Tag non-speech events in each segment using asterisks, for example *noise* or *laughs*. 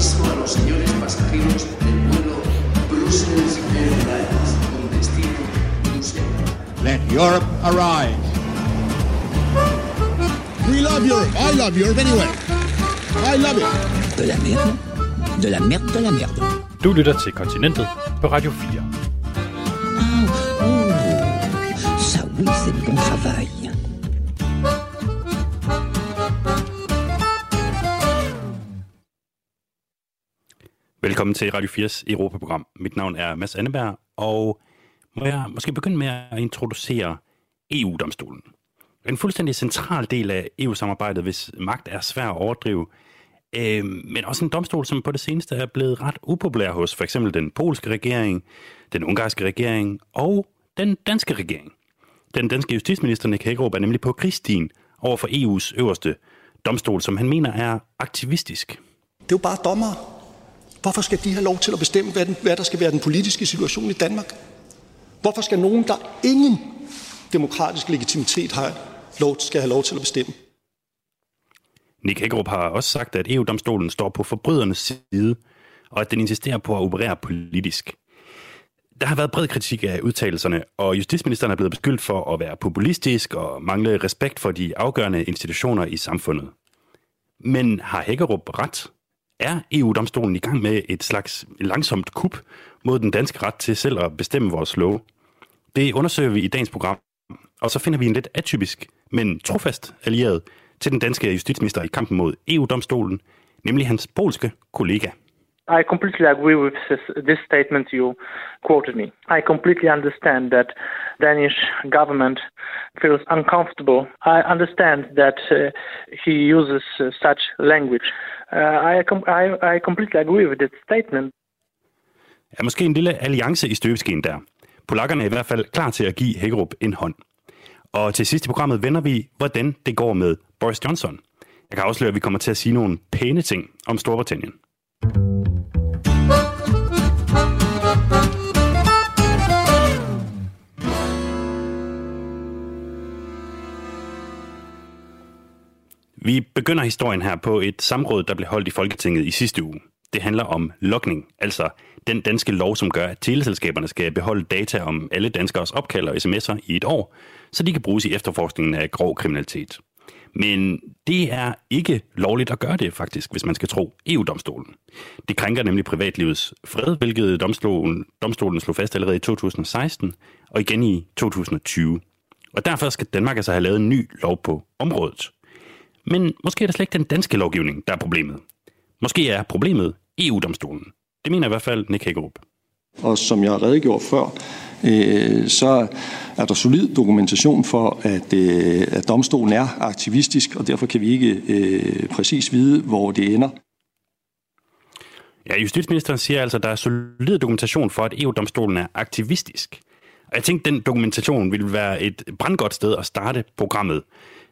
aviso a los señores pasajeros del vuelo Brussels Airlines con destino Bruselas. Let Europe arise. We love Europe. I love Europe anyway. I love it. De la merde. De la merde, de la merde. Du lytter til Kontinentet på Radio 4. Oh, ça oui, c'est du bon travail. Velkommen til Radio 4's Europaprogram. Mit navn er Mads Anneberg, og må jeg måske begynde med at introducere EU-domstolen. En fuldstændig central del af EU-samarbejdet, hvis magt er svær at overdrive, øh, men også en domstol, som på det seneste er blevet ret upopulær hos for eksempel den polske regering, den ungarske regering og den danske regering. Den danske justitsminister Nick Hagerup er nemlig på krigsstien over for EU's øverste domstol, som han mener er aktivistisk. Det er jo bare dommere. Hvorfor skal de have lov til at bestemme, hvad, den, hvad der skal være den politiske situation i Danmark? Hvorfor skal nogen, der ingen demokratisk legitimitet har, lov, skal have lov til at bestemme? Nick Hækkerup har også sagt, at EU-domstolen står på forbrydernes side, og at den insisterer på at operere politisk. Der har været bred kritik af udtalelserne, og justitsministeren er blevet beskyldt for at være populistisk og mangle respekt for de afgørende institutioner i samfundet. Men har Hækkerup ret? Er EU-domstolen i gang med et slags langsomt kup mod den danske ret til selv at bestemme vores lov? Det undersøger vi i dagens program, og så finder vi en lidt atypisk, men trofast allieret til den danske justitsminister i kampen mod EU-domstolen, nemlig hans polske kollega. I completely agree with this, this statement you quoted me. I completely understand that Danish government feels uncomfortable. I understand that uh, he uses uh, such language. Uh, I, I, I completely agree with this statement. Er måske en lille alliance i støbeskeen der. Polakkerne er i hvert fald klar til at give Hækkerup en hånd. Og til sidst i programmet vender vi, hvordan det går med Boris Johnson. Jeg kan afsløre, at vi kommer til at sige nogle pæne ting om Storbritannien. Vi begynder historien her på et samråd, der blev holdt i Folketinget i sidste uge. Det handler om logning, altså den danske lov, som gør, at teleselskaberne skal beholde data om alle danskers opkald og sms'er i et år, så de kan bruges i efterforskningen af grov kriminalitet. Men det er ikke lovligt at gøre det faktisk, hvis man skal tro EU-domstolen. Det krænker nemlig privatlivets fred, hvilket domstolen, domstolen slog fast allerede i 2016 og igen i 2020. Og derfor skal Danmark altså have lavet en ny lov på området. Men måske er det slet ikke den danske lovgivning, der er problemet. Måske er problemet EU-domstolen. Det mener i hvert fald Nick Hækkerup. Og som jeg har redegjort før, øh, så er der solid dokumentation for, at, øh, at domstolen er aktivistisk, og derfor kan vi ikke øh, præcis vide, hvor det ender. Ja, justitsministeren siger altså, at der er solid dokumentation for, at EU-domstolen er aktivistisk. Og jeg tænkte, den dokumentation ville være et brandgodt sted at starte programmet.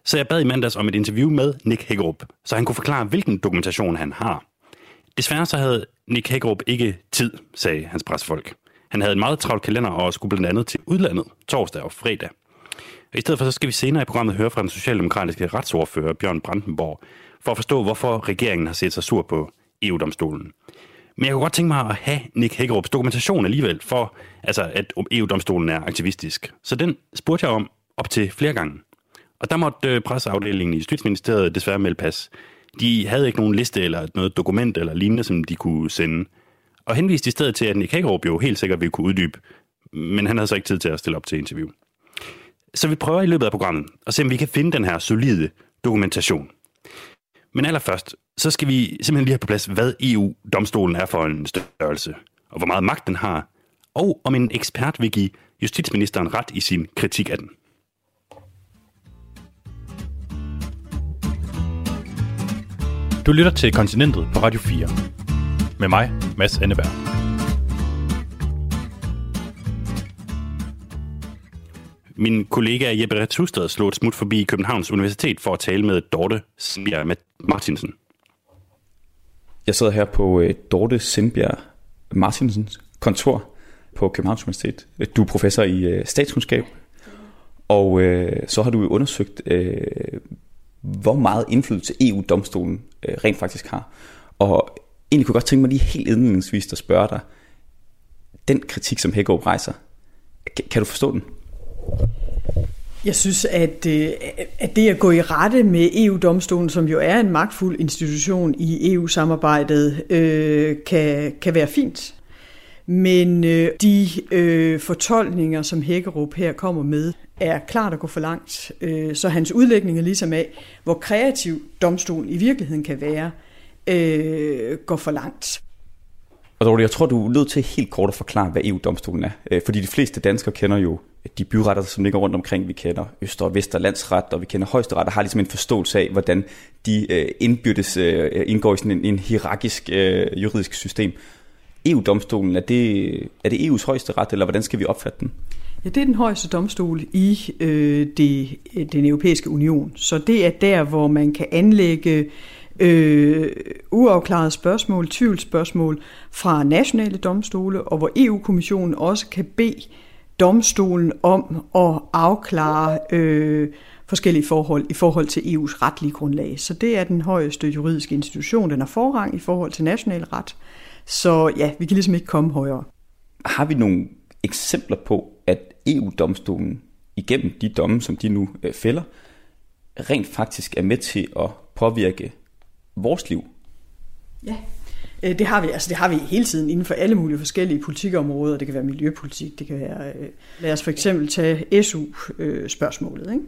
Så jeg bad i mandags om et interview med Nick Hækkerup, så han kunne forklare, hvilken dokumentation han har. Desværre så havde Nick Hækkerup ikke tid, sagde hans pressefolk. Han havde en meget travl kalender og skulle blandt andet til udlandet torsdag og fredag. Og I stedet for så skal vi senere i programmet høre fra den socialdemokratiske retsordfører Bjørn Brandenborg, for at forstå, hvorfor regeringen har set sig sur på EU-domstolen. Men jeg kunne godt tænke mig at have Nick Hækkerups dokumentation alligevel for, altså, at EU-domstolen er aktivistisk. Så den spurgte jeg om op til flere gange. Og der måtte øh, presseafdelingen i Justitsministeriet desværre melde pas. De havde ikke nogen liste eller noget dokument eller lignende, som de kunne sende. Og henviste i stedet til, at Nick Hækkerup jo helt sikkert ville kunne uddybe, men han havde så ikke tid til at stille op til interview. Så vi prøver i løbet af programmet at se, om vi kan finde den her solide dokumentation. Men allerførst, så skal vi simpelthen lige have på plads, hvad EU-domstolen er for en størrelse, og hvor meget magt den har, og om en ekspert vil give justitsministeren ret i sin kritik af den. Du lytter til Kontinentet på Radio 4. Med mig, Mads Anneberg. Min kollega Jeppe Retusted slog et smut forbi Københavns Universitet for at tale med Dorte Sindbjerg Martinsen. Jeg sidder her på øh, Dorte Sindbjerg Martinsens kontor på Københavns Universitet. Du er professor i øh, statskundskab, og øh, så har du undersøgt, øh, hvor meget indflydelse EU-domstolen øh, rent faktisk har. Og egentlig kunne jeg godt tænke mig lige helt indledningsvis at spørge dig, den kritik, som Hækkerup rejser, kan, kan du forstå den? Jeg synes, at, øh, at det at gå i rette med EU-domstolen, som jo er en magtfuld institution i EU-samarbejdet, øh, kan, kan være fint. Men øh, de øh, fortolkninger, som Hækkerup her kommer med, er klart at gå for langt. Øh, så hans udlægning er ligesom af, hvor kreativ domstolen i virkeligheden kan være, øh, går for langt. Og Dorte, jeg tror, du er nødt til helt kort at forklare, hvad EU-domstolen er. Øh, fordi de fleste danskere kender jo de byretter, som ligger rundt omkring. Vi kender Øster- og Vesterlandsret, og vi kender Højesteret, og har ligesom en forståelse af, hvordan de øh, indbyrdes øh, indgår i sådan en, en hierarkisk juridisk system. EU-domstolen, er det, er det EU's højeste ret, eller hvordan skal vi opfatte den? Ja, det er den højeste domstol i øh, det, den europæiske union. Så det er der, hvor man kan anlægge øh, uafklarede spørgsmål, tvivlsspørgsmål fra nationale domstole, og hvor EU-kommissionen også kan bede domstolen om at afklare øh, forskellige forhold i forhold til EU's retlige grundlag. Så det er den højeste juridiske institution, den har forrang i forhold til national ret. Så ja, vi kan ligesom ikke komme højere. Har vi nogle eksempler på, at EU-domstolen igennem de domme, som de nu øh, fælder, rent faktisk er med til at påvirke vores liv? Ja, øh, det har vi. Altså det har vi hele tiden inden for alle mulige forskellige politikområder. Det kan være miljøpolitik, det kan være... Øh, lad os for eksempel tage SU-spørgsmålet. Øh, ikke?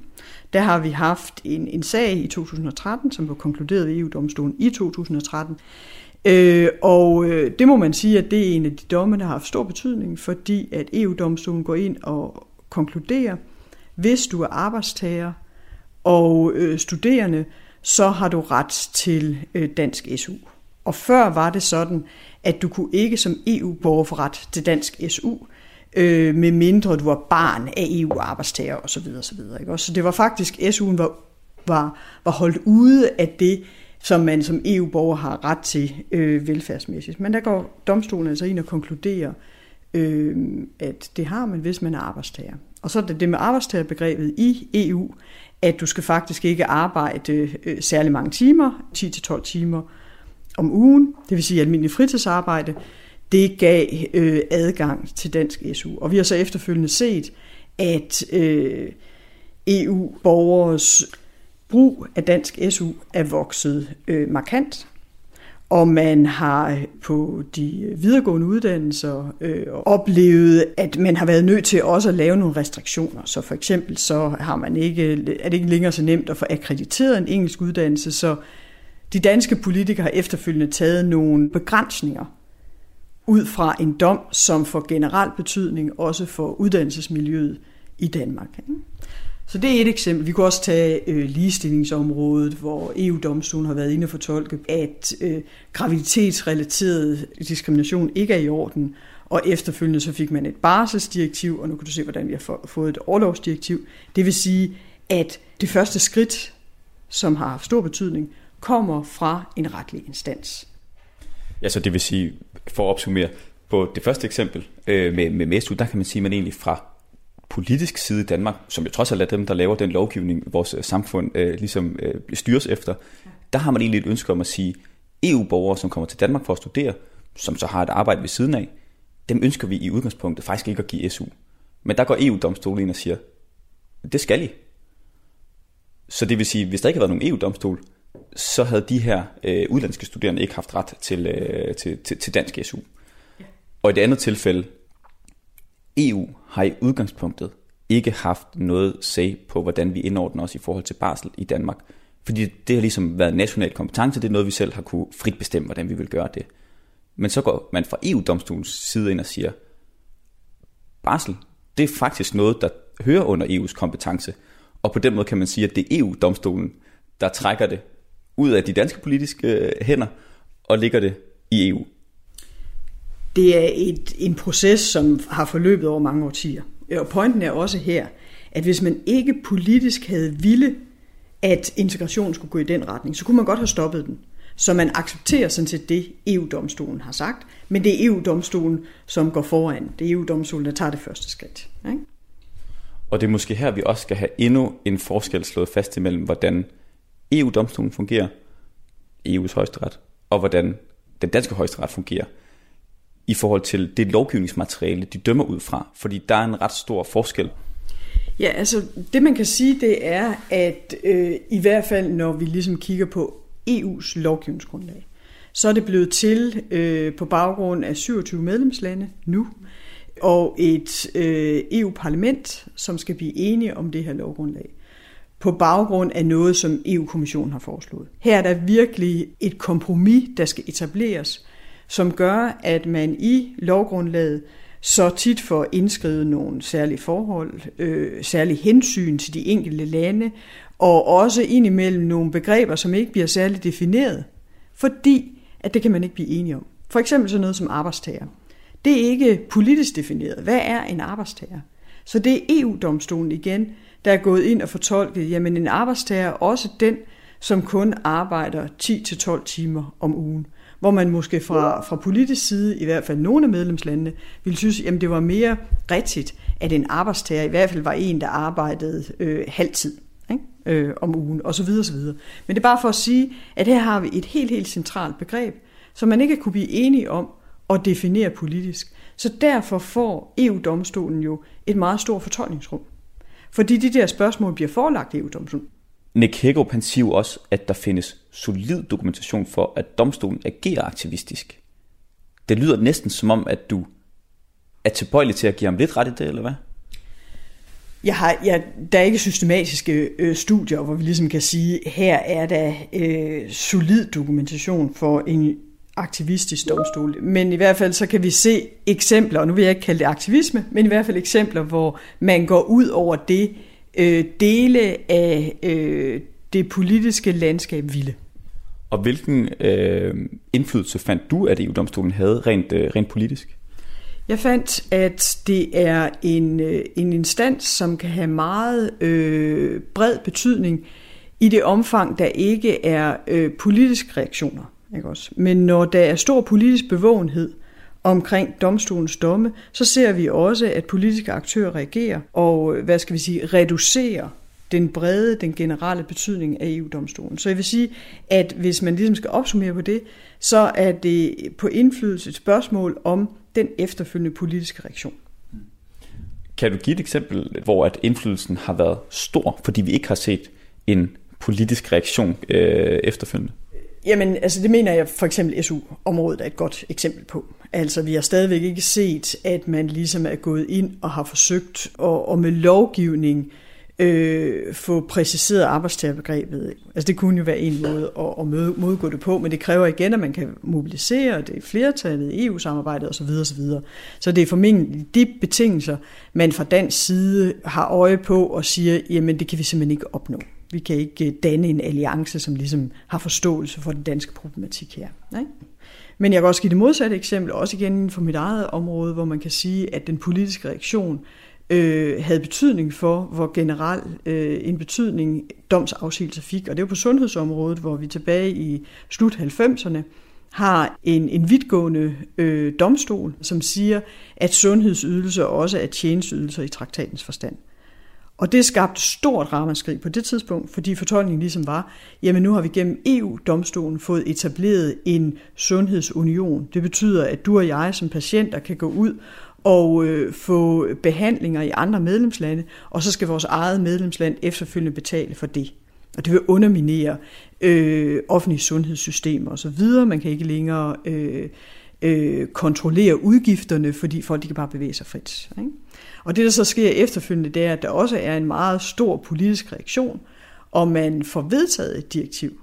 Der har vi haft en, en sag i 2013, som var konkluderet ved EU-domstolen i 2013. Øh, og øh, det må man sige, at det er en af de domme, der har haft stor betydning, fordi at EU-domstolen går ind og konkluderer, hvis du er arbejdstager og øh, studerende, så har du ret til øh, dansk SU. Og før var det sådan, at du kunne ikke som EU-borger få ret til dansk SU, øh, med mindre du var barn af EU-arbejdstager osv. osv. Ikke? Så det var faktisk, SU'en var, var, var holdt ude af det, som man som EU-borger har ret til øh, velfærdsmæssigt. Men der går domstolen altså ind og konkluderer, øh, at det har man, hvis man er arbejdstager. Og så er det det med arbejdstagerbegrebet i EU, at du skal faktisk ikke arbejde øh, særlig mange timer, 10-12 timer om ugen, det vil sige almindelig fritidsarbejde, det gav øh, adgang til dansk SU. Og vi har så efterfølgende set, at øh, EU-borgers brug af dansk SU er vokset øh, markant, og man har øh, på de videregående uddannelser øh, oplevet, at man har været nødt til også at lave nogle restriktioner. Så for eksempel så har man ikke, er det ikke længere så nemt at få akkrediteret en engelsk uddannelse, så de danske politikere har efterfølgende taget nogle begrænsninger ud fra en dom, som får generel betydning også for uddannelsesmiljøet i Danmark. Så det er et eksempel. Vi kunne også tage øh, ligestillingsområdet, hvor EU-domstolen har været inde og fortolke, at øh, graviditetsrelateret diskrimination ikke er i orden. Og efterfølgende så fik man et barselsdirektiv, og nu kan du se, hvordan vi har fået et overlovsdirektiv. Det vil sige, at det første skridt, som har haft stor betydning, kommer fra en retlig instans. Ja, så det vil sige, for at opsummere, på det første eksempel øh, med, med MESU, der kan man sige, at man egentlig fra politisk side i Danmark, som jo trods alt er dem, der laver den lovgivning, vores øh, samfund øh, ligesom øh, styres efter, der har man egentlig et ønske om at sige, EU-borgere, som kommer til Danmark for at studere, som så har et arbejde ved siden af, dem ønsker vi i udgangspunktet faktisk ikke at give SU. Men der går EU-domstolen ind og siger, det skal I. Så det vil sige, hvis der ikke havde været nogen EU-domstol, så havde de her øh, udlandske studerende ikke haft ret til, øh, til, til, til dansk SU. Ja. Og i det andet tilfælde, EU har i udgangspunktet ikke haft noget say på, hvordan vi indordner os i forhold til barsel i Danmark. Fordi det har ligesom været national kompetence, det er noget, vi selv har kunne frit bestemme, hvordan vi vil gøre det. Men så går man fra EU-domstolens side ind og siger, barsel, det er faktisk noget, der hører under EU's kompetence. Og på den måde kan man sige, at det er EU-domstolen, der trækker det ud af de danske politiske øh, hænder og ligger det i EU. Det er et, en proces, som har forløbet over mange årtier. Og pointen er også her, at hvis man ikke politisk havde ville, at integration skulle gå i den retning, så kunne man godt have stoppet den. Så man accepterer sådan set det, EU-domstolen har sagt, men det er EU-domstolen, som går foran. Det er EU-domstolen, der tager det første skridt. Ikke? Og det er måske her, vi også skal have endnu en forskel slået fast imellem, hvordan EU-domstolen fungerer, EU's højesteret, og hvordan den danske højesteret fungerer i forhold til det lovgivningsmateriale, de dømmer ud fra? Fordi der er en ret stor forskel. Ja, altså det man kan sige, det er, at øh, i hvert fald når vi ligesom kigger på EU's lovgivningsgrundlag, så er det blevet til øh, på baggrund af 27 medlemslande nu, og et øh, EU-parlament, som skal blive enige om det her lovgrundlag på baggrund af noget, som EU-kommissionen har foreslået. Her er der virkelig et kompromis, der skal etableres, som gør, at man i lovgrundlaget så tit får indskrevet nogle særlige forhold, øh, særlige hensyn til de enkelte lande, og også indimellem nogle begreber, som ikke bliver særligt defineret, fordi at det kan man ikke blive enige om. For eksempel sådan noget som arbejdstager. Det er ikke politisk defineret. Hvad er en arbejdstager? Så det er EU-domstolen igen, der er gået ind og fortolket, jamen en arbejdstager er også den, som kun arbejder 10-12 timer om ugen. Hvor man måske fra, fra politisk side, i hvert fald nogle af medlemslandene, ville synes, jamen det var mere rigtigt, at en arbejdstager i hvert fald var en, der arbejdede øh, halvtid ikke? Øh, om ugen, og så videre, så videre. Men det er bare for at sige, at her har vi et helt, helt centralt begreb, som man ikke kunne blive enige om at definere politisk. Så derfor får EU-domstolen jo et meget stort fortolkningsrum. Fordi de der spørgsmål bliver forelagt EU-domstolen. Nick Hækkerup han siger også, at der findes solid dokumentation for, at domstolen agerer aktivistisk. Det lyder næsten som om, at du er tilbøjelig til at give ham lidt ret i det, eller hvad? Jeg har, jeg, der er ikke systematiske øh, studier, hvor vi ligesom kan sige, her er der øh, solid dokumentation for en aktivistisk domstol. Men i hvert fald så kan vi se eksempler, og nu vil jeg ikke kalde det aktivisme, men i hvert fald eksempler, hvor man går ud over det øh, dele af øh, det politiske landskab ville. Og hvilken øh, indflydelse fandt du, at EU-domstolen havde rent, øh, rent politisk? Jeg fandt, at det er en, øh, en instans, som kan have meget øh, bred betydning i det omfang, der ikke er øh, politiske reaktioner. Ikke også? Men når der er stor politisk bevågenhed omkring domstolens domme, så ser vi også, at politiske aktører reagerer og, hvad skal vi sige, reducerer den brede, den generelle betydning af EU-domstolen. Så jeg vil sige, at hvis man ligesom skal opsummere på det, så er det på indflydelse et spørgsmål om den efterfølgende politiske reaktion. Kan du give et eksempel, hvor at indflydelsen har været stor, fordi vi ikke har set en politisk reaktion øh, efterfølgende? Jamen, altså det mener jeg for eksempel SU-området er et godt eksempel på. Altså vi har stadigvæk ikke set, at man ligesom er gået ind og har forsøgt at, og med lovgivning øh, få præciseret arbejdstagerbegrebet. Altså det kunne jo være en måde at, at modgå det på, men det kræver igen, at man kan mobilisere det flertallet, EU-samarbejdet osv. osv. Så det er formentlig de betingelser, man fra dansk side har øje på og siger, jamen det kan vi simpelthen ikke opnå. Vi kan ikke øh, danne en alliance, som ligesom har forståelse for den danske problematik her. Ikke? Men jeg kan også give det modsatte eksempel, også igen inden for mit eget område, hvor man kan sige, at den politiske reaktion øh, havde betydning for, hvor generel øh, en betydning domsafsigelse fik. Og det er jo på sundhedsområdet, hvor vi tilbage i slut 90'erne har en, en vidtgående øh, domstol, som siger, at sundhedsydelser også er tjenestydelser i traktatens forstand. Og det skabte stort ramaskrig på det tidspunkt, fordi fortolkningen ligesom var, jamen nu har vi gennem EU-domstolen fået etableret en sundhedsunion. Det betyder, at du og jeg som patienter kan gå ud og øh, få behandlinger i andre medlemslande, og så skal vores eget medlemsland efterfølgende betale for det. Og det vil underminere øh, offentlige sundhedssystemer osv. Man kan ikke længere øh, øh, kontrollere udgifterne, fordi folk de kan bare bevæge sig frit. Ikke? Og det, der så sker efterfølgende, det er, at der også er en meget stor politisk reaktion, og man får vedtaget et direktiv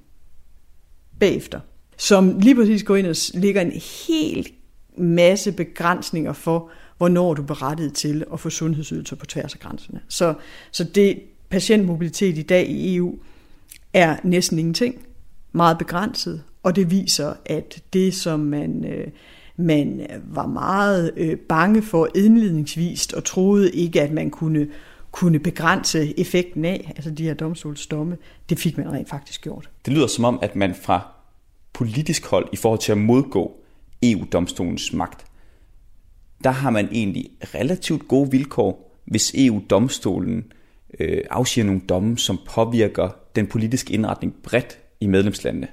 bagefter, som lige præcis går ind og lægger en helt masse begrænsninger for, hvornår du er berettiget til at få sundhedsydelser på tværs af grænserne. Så, så det patientmobilitet i dag i EU er næsten ingenting, meget begrænset, og det viser, at det, som man øh, man øh, var meget øh, bange for indledningsvist og troede ikke, at man kunne, kunne begrænse effekten af, altså de her domstolsdomme, det fik man rent faktisk gjort. Det lyder som om, at man fra politisk hold i forhold til at modgå EU-domstolens magt, der har man egentlig relativt gode vilkår, hvis EU-domstolen øh, afsiger nogle domme, som påvirker den politiske indretning bredt i medlemslandene.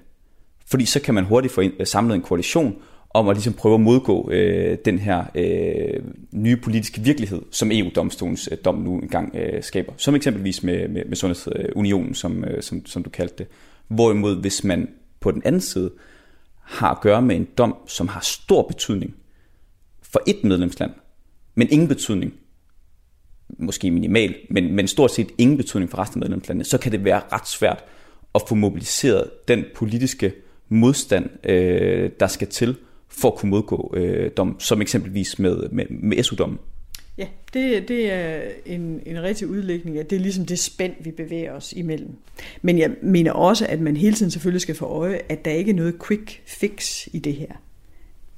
Fordi så kan man hurtigt få øh, samlet en koalition om at ligesom prøve at modgå øh, den her øh, nye politiske virkelighed, som EU-domstolens øh, dom nu engang øh, skaber. Som eksempelvis med, med, med Sundhedsunionen, som, øh, som, som du kaldte det. Hvorimod hvis man på den anden side har at gøre med en dom, som har stor betydning for et medlemsland, men ingen betydning, måske minimal, men, men stort set ingen betydning for resten af medlemslandene, så kan det være ret svært at få mobiliseret den politiske modstand, øh, der skal til for at kunne modgå øh, dom, som eksempelvis med, med, med SU-dommen. Ja, det, det er en, en rigtig udlægning, at det er ligesom det spænd, vi bevæger os imellem. Men jeg mener også, at man hele tiden selvfølgelig skal få øje, at der ikke er noget quick fix i det her.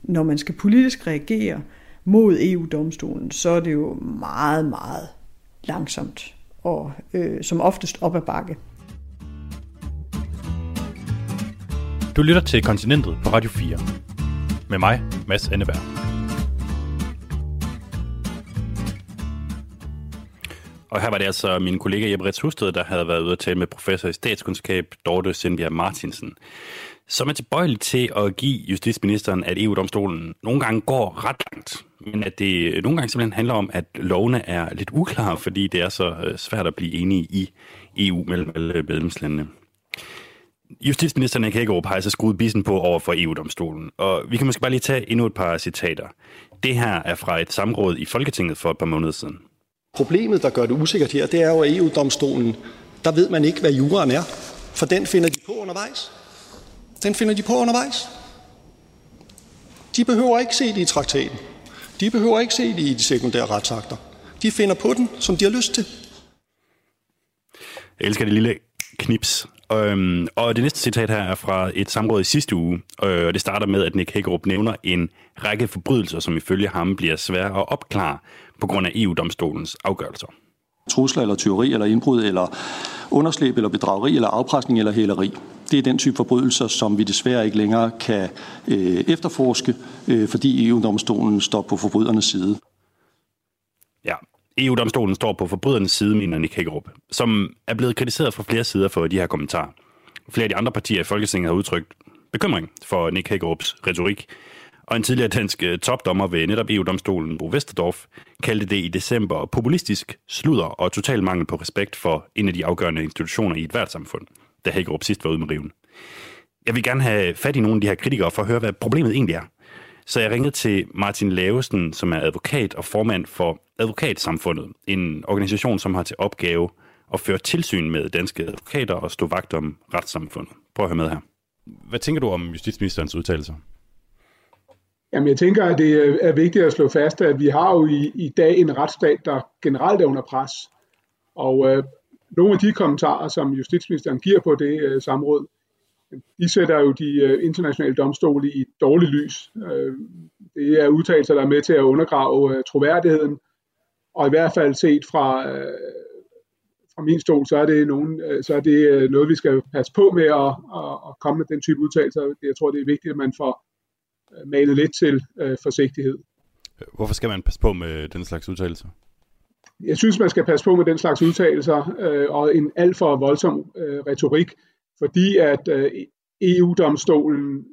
Når man skal politisk reagere mod EU-domstolen, så er det jo meget, meget langsomt og øh, som oftest op ad bakke. Du lytter til Kontinentet på Radio 4. Med mig, Mads Anneberg. Og her var det altså min kollega Jeppe Ritz Husted, der havde været ude at tale med professor i statskundskab, Dorte Sindbjerg Martinsen, som er tilbøjelig til at give justitsministeren, at EU-domstolen nogle gange går ret langt, men at det nogle gange simpelthen handler om, at lovene er lidt uklare, fordi det er så øh, svært at blive enige i EU mellem alle medlemslandene. Justitsministeren Nick Hækkerup har altså skruet bissen på over for EU-domstolen, og vi kan måske bare lige tage endnu et par citater. Det her er fra et samråd i Folketinget for et par måneder siden. Problemet, der gør det usikkert her, det er jo, at EU-domstolen, der ved man ikke, hvad juraen er, for den finder de på undervejs. Den finder de på undervejs. De behøver ikke se det i traktaten. De behøver ikke se det i de sekundære retsakter. De finder på den, som de har lyst til. Jeg elsker det lille knips. Øhm, og det næste citat her er fra et samråd i sidste uge, øh, og det starter med, at Nick Hækkerup nævner en række forbrydelser, som ifølge ham bliver svære at opklare på grund af EU-domstolens afgørelser. Trusler eller tyveri eller indbrud eller underslæb eller bedrageri eller afpresning eller hæleri. Det er den type forbrydelser, som vi desværre ikke længere kan øh, efterforske, øh, fordi EU-domstolen står på forbrydernes side. Ja, EU-domstolen står på forbrydernes side, mener Nick Hækkerup, som er blevet kritiseret fra flere sider for de her kommentarer. Flere af de andre partier i Folketinget har udtrykt bekymring for Nick Hækkerups retorik, og en tidligere dansk øh, topdommer ved netop EU-domstolen, Bo Vesterdorf, kaldte det i december populistisk sludder og total mangel på respekt for en af de afgørende institutioner i et værtssamfund, da Hækkerup sidst var ude med riven. Jeg vil gerne have fat i nogle af de her kritikere for at høre, hvad problemet egentlig er. Så jeg ringede til Martin Lavesen, som er advokat og formand for Advokatsamfundet, en organisation, som har til opgave at føre tilsyn med danske advokater og stå vagt om retssamfundet. Prøv at høre med her. Hvad tænker du om justitsministerens udtalelser? Jamen, jeg tænker, at det er vigtigt at slå fast, at vi har jo i, i dag en retsstat, der generelt er under pres. Og øh, nogle af de kommentarer, som justitsministeren giver på det øh, samråd, de sætter jo de øh, internationale domstole i et dårligt lys. Øh, det er udtalelser, der er med til at undergrave øh, troværdigheden, og i hvert fald set fra, fra min stol, så er det, nogen, så er det noget, vi skal passe på med at, at, komme med den type udtalelser. Jeg tror, det er vigtigt, at man får manet lidt til forsigtighed. Hvorfor skal man passe på med den slags udtalelser? Jeg synes, man skal passe på med den slags udtalelser øh, og en alt for voldsom øh, retorik, fordi at øh, EU-domstolen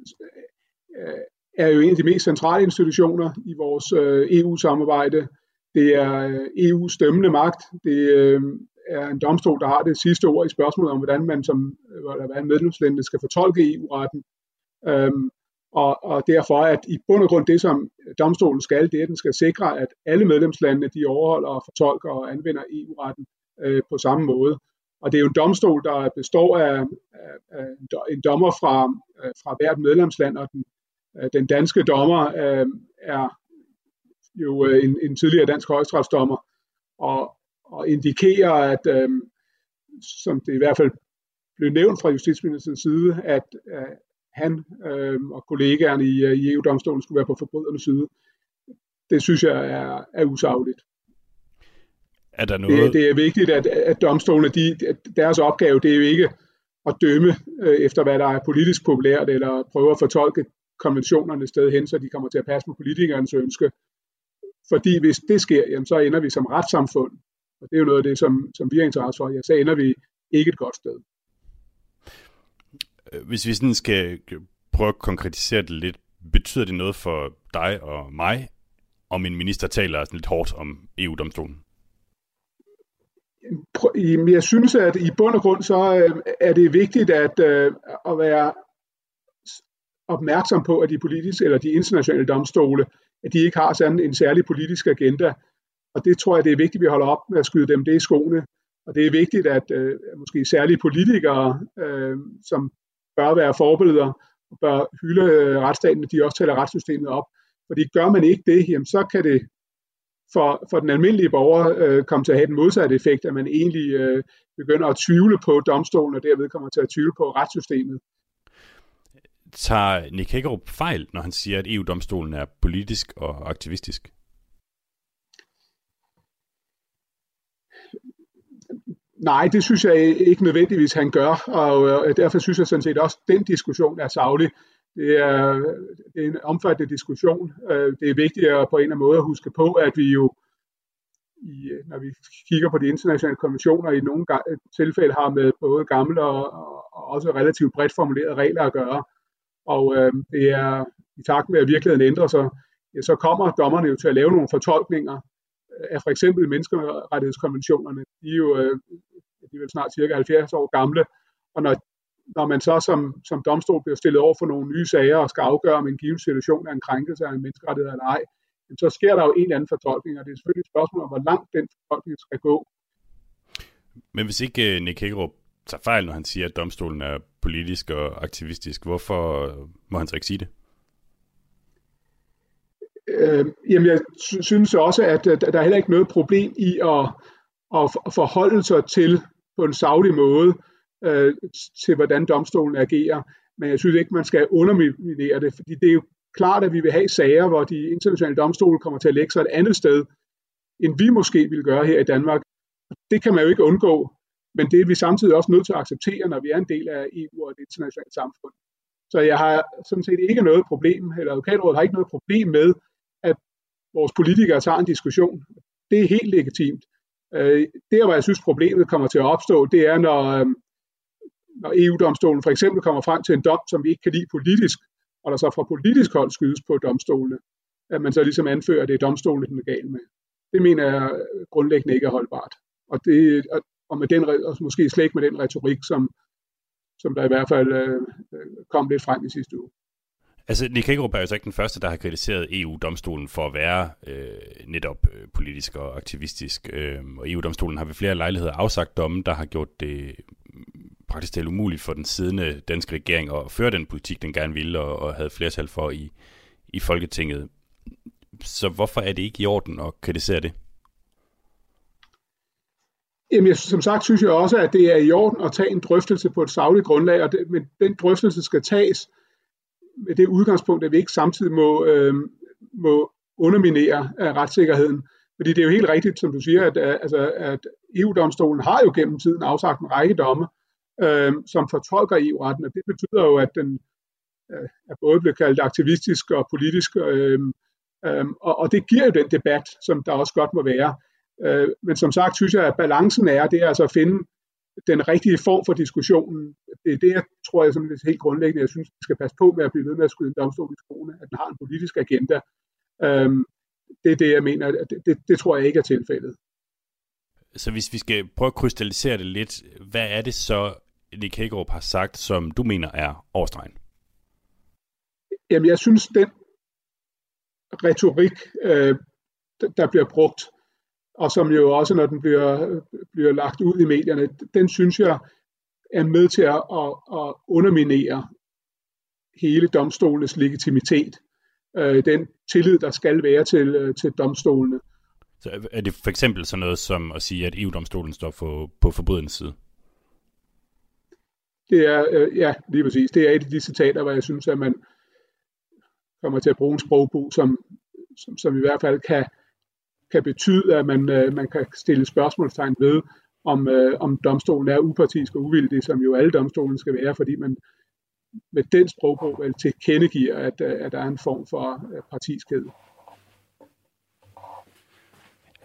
øh, er jo en af de mest centrale institutioner i vores øh, EU-samarbejde. Det er øh, EU's dømmende magt. Det øh, er en domstol, der har det sidste ord i spørgsmålet om, hvordan man som øh, hvordan medlemslandene skal fortolke EU-retten. Øhm, og, og derfor at i bund og grund det, som domstolen skal, det er, at den skal sikre, at alle medlemslandene de overholder og fortolker og anvender EU-retten øh, på samme måde. Og det er jo en domstol, der består af, af, af en dommer fra, fra hvert medlemsland, og den, øh, den danske dommer øh, er jo øh, en, en tidligere dansk højstrafsdommer, og, og indikerer, at øh, som det i hvert fald blev nævnt fra justitsministerens side, at, øh, han øh, og kollegaerne i, i EU-domstolen skulle være på forbrydernes side. Det synes jeg er, er usagligt. Er der noget... det, det er vigtigt, at, at domstolene, de, deres opgave, det er jo ikke at dømme øh, efter, hvad der er politisk populært, eller prøve at fortolke konventionerne sted hen, så de kommer til at passe på politikernes ønske. Fordi hvis det sker, jamen, så ender vi som retssamfund, og det er jo noget af det, som, som vi har interesse for, ja, så ender vi ikke et godt sted. Øh, hvis vi sådan skal prøve at konkretisere det lidt, betyder det noget for dig og mig, om en minister taler sådan lidt hårdt om EU-domstolen? Jeg synes, at i bund og grund så øh, er det vigtigt at, øh, at være opmærksom på, at de politiske eller de internationale domstole, at de ikke har sådan en særlig politisk agenda. Og det tror jeg, det er vigtigt, at vi holder op med at skyde dem det i skoene. Og det er vigtigt, at øh, måske særlige politikere, øh, som bør være forbilleder, og bør hylde øh, retsstaten, at de også taler retssystemet op. Fordi gør man ikke det, jamen, så kan det for, for den almindelige borger øh, komme til at have den modsatte effekt, at man egentlig øh, begynder at tvivle på domstolen, og derved kommer til at tvivle på retssystemet. Tager Nick Hagerup fejl, når han siger, at EU-domstolen er politisk og aktivistisk? Nej, det synes jeg ikke nødvendigvis, han gør, og øh, derfor synes jeg sådan set også, at den diskussion er savlig. Det er, det er en omfattende diskussion. Øh, det er vigtigt at på en eller anden måde at huske på, at vi jo, i, når vi kigger på de internationale konventioner, i nogle tilfælde har med både gamle og, og også relativt bredt formulerede regler at gøre. Og øh, det er i takt med, at virkeligheden ændrer sig, ja, så kommer dommerne jo til at lave nogle fortolkninger af for eksempel menneskerettighedskonventionerne. De er jo øh, de er vel snart cirka 70 år gamle, og når, når man så som, som domstol bliver stillet over for nogle nye sager og skal afgøre, om en given situation er en krænkelse af en menneskerettighed eller ej, så sker der jo en eller anden fortolkning, og det er selvfølgelig et spørgsmål om, hvor langt den fortolkning skal gå. Men hvis ikke øh, Nick Hækkerup tager fejl, når han siger, at domstolen er politisk og aktivistisk, hvorfor må han så ikke sige det? Øh, jamen, jeg synes også, at der er heller ikke noget problem i at, at forholde sig til på en savlig måde øh, til, hvordan domstolen agerer. Men jeg synes ikke, man skal underminere det, fordi det er jo klart, at vi vil have sager, hvor de internationale domstole kommer til at lægge sig et andet sted, end vi måske vil gøre her i Danmark. Det kan man jo ikke undgå, men det er vi samtidig også nødt til at acceptere, når vi er en del af EU og det internationale samfund. Så jeg har sådan set ikke noget problem, eller advokatrådet har ikke noget problem med, at vores politikere tager en diskussion. Det er helt legitimt. Øh, der, hvor jeg synes, problemet kommer til at opstå, det er, når, øh, når EU-domstolen for eksempel kommer frem til en dom, som vi ikke kan lide politisk, og der så fra politisk hold skydes på domstolene, at man så ligesom anfører, at det er domstolene, den er gal med. Det mener jeg grundlæggende ikke er holdbart. Og, det, og, med den, og måske slet ikke med den retorik, som, som der i hvert fald øh, øh, kom lidt frem i sidste uge. Altså, Nick Hagerup er jo så ikke den første, der har kritiseret EU-domstolen for at være øh, netop øh, politisk og aktivistisk. Øh, og EU-domstolen har ved flere lejligheder afsagt domme, der har gjort det praktisk talt umuligt for den siddende danske regering at føre den politik, den gerne ville og, og havde flertal for i, i Folketinget. Så hvorfor er det ikke i orden at kritisere det? Jamen, jeg, som sagt synes jeg også, at det er i orden at tage en drøftelse på et sagligt grundlag, og det, men den drøftelse skal tages med det udgangspunkt, at vi ikke samtidig må, øh, må underminere af retssikkerheden. Fordi det er jo helt rigtigt, som du siger, at, øh, altså, at EU-domstolen har jo gennem tiden afsagt en række domme, øh, som fortolker EU-retten, og det betyder jo, at den øh, er både blevet kaldt aktivistisk og politisk, øh, øh, og, og det giver jo den debat, som der også godt må være. Øh, men som sagt synes jeg, at balancen er, det er altså at finde den rigtige form for diskussionen. Det er det, jeg tror jeg sådan helt grundlæggende, jeg synes, vi skal passe på med at blive ved med at skyde en domstol i skoene, at den har en politisk agenda. Øhm, det er det, jeg mener. Det, det, det tror jeg ikke er tilfældet. Så hvis vi skal prøve at krystallisere det lidt, hvad er det så, Nick Hagerup har sagt, som du mener er overstregen? Jamen, jeg synes, den retorik, øh, der bliver brugt, og som jo også, når den bliver, bliver lagt ud i medierne, den synes jeg er med til at, at, at underminere hele domstolenes legitimitet. Øh, den tillid, der skal være til, øh, til domstolene. Så er det for eksempel sådan noget som at sige, at EU-domstolen står for, på forbrydens side? Det er, øh, ja, lige præcis. Det er et af de citater, hvor jeg synes, at man kommer til at bruge en sprogbrug, som, som, som i hvert fald kan, kan betyde, at man, øh, man kan stille spørgsmålstegn ved, om, øh, om domstolen er upartisk og uvildig, som jo alle domstolen skal være, fordi man med den sprogbrug vel tilkendegiver, at, øh, at der er en form for øh, partiskhed.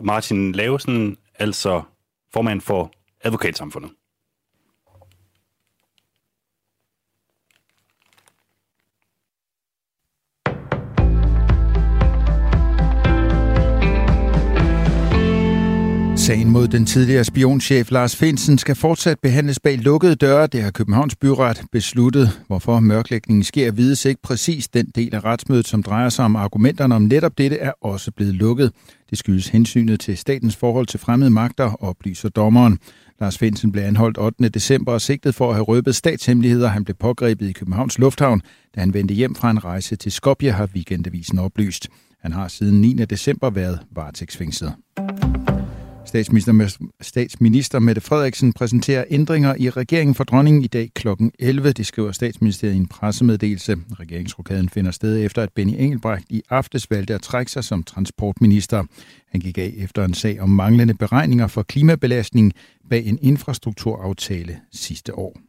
Martin Lavesen, altså formand for advokatsamfundet. Sagen mod den tidligere spionchef Lars Finsen skal fortsat behandles bag lukkede døre. Det har Københavns Byret besluttet. Hvorfor mørklægningen sker, vides ikke præcis. Den del af retsmødet, som drejer sig om argumenterne om netop dette, er også blevet lukket. Det skyldes hensynet til statens forhold til fremmede magter, oplyser dommeren. Lars Finsen blev anholdt 8. december og sigtet for at have røbet statshemmeligheder. Han blev pågrebet i Københavns Lufthavn, da han vendte hjem fra en rejse til Skopje, har weekendavisen oplyst. Han har siden 9. december været varetægtsfængslet. Statsminister, statsminister Mette Frederiksen præsenterer ændringer i regeringen for dronningen i dag kl. 11. Det skriver statsministeriet i en pressemeddelelse. Regeringsrokaden finder sted efter, at Benny Engelbrecht i aftes valgte at trække sig som transportminister. Han gik af efter en sag om manglende beregninger for klimabelastning bag en infrastrukturaftale sidste år.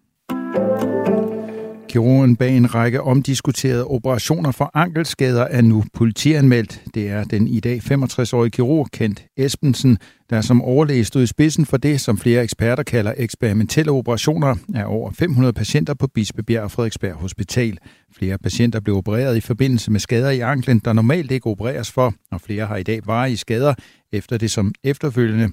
Kirurgen bag en række omdiskuterede operationer for ankelskader er nu politianmeldt. Det er den i dag 65-årige kirurg Kent Espensen, der som overlæge stod i spidsen for det, som flere eksperter kalder eksperimentelle operationer af over 500 patienter på Bispebjerg og Frederiksberg Hospital. Flere patienter blev opereret i forbindelse med skader i anklen, der normalt ikke opereres for, og flere har i dag varige skader, efter det som efterfølgende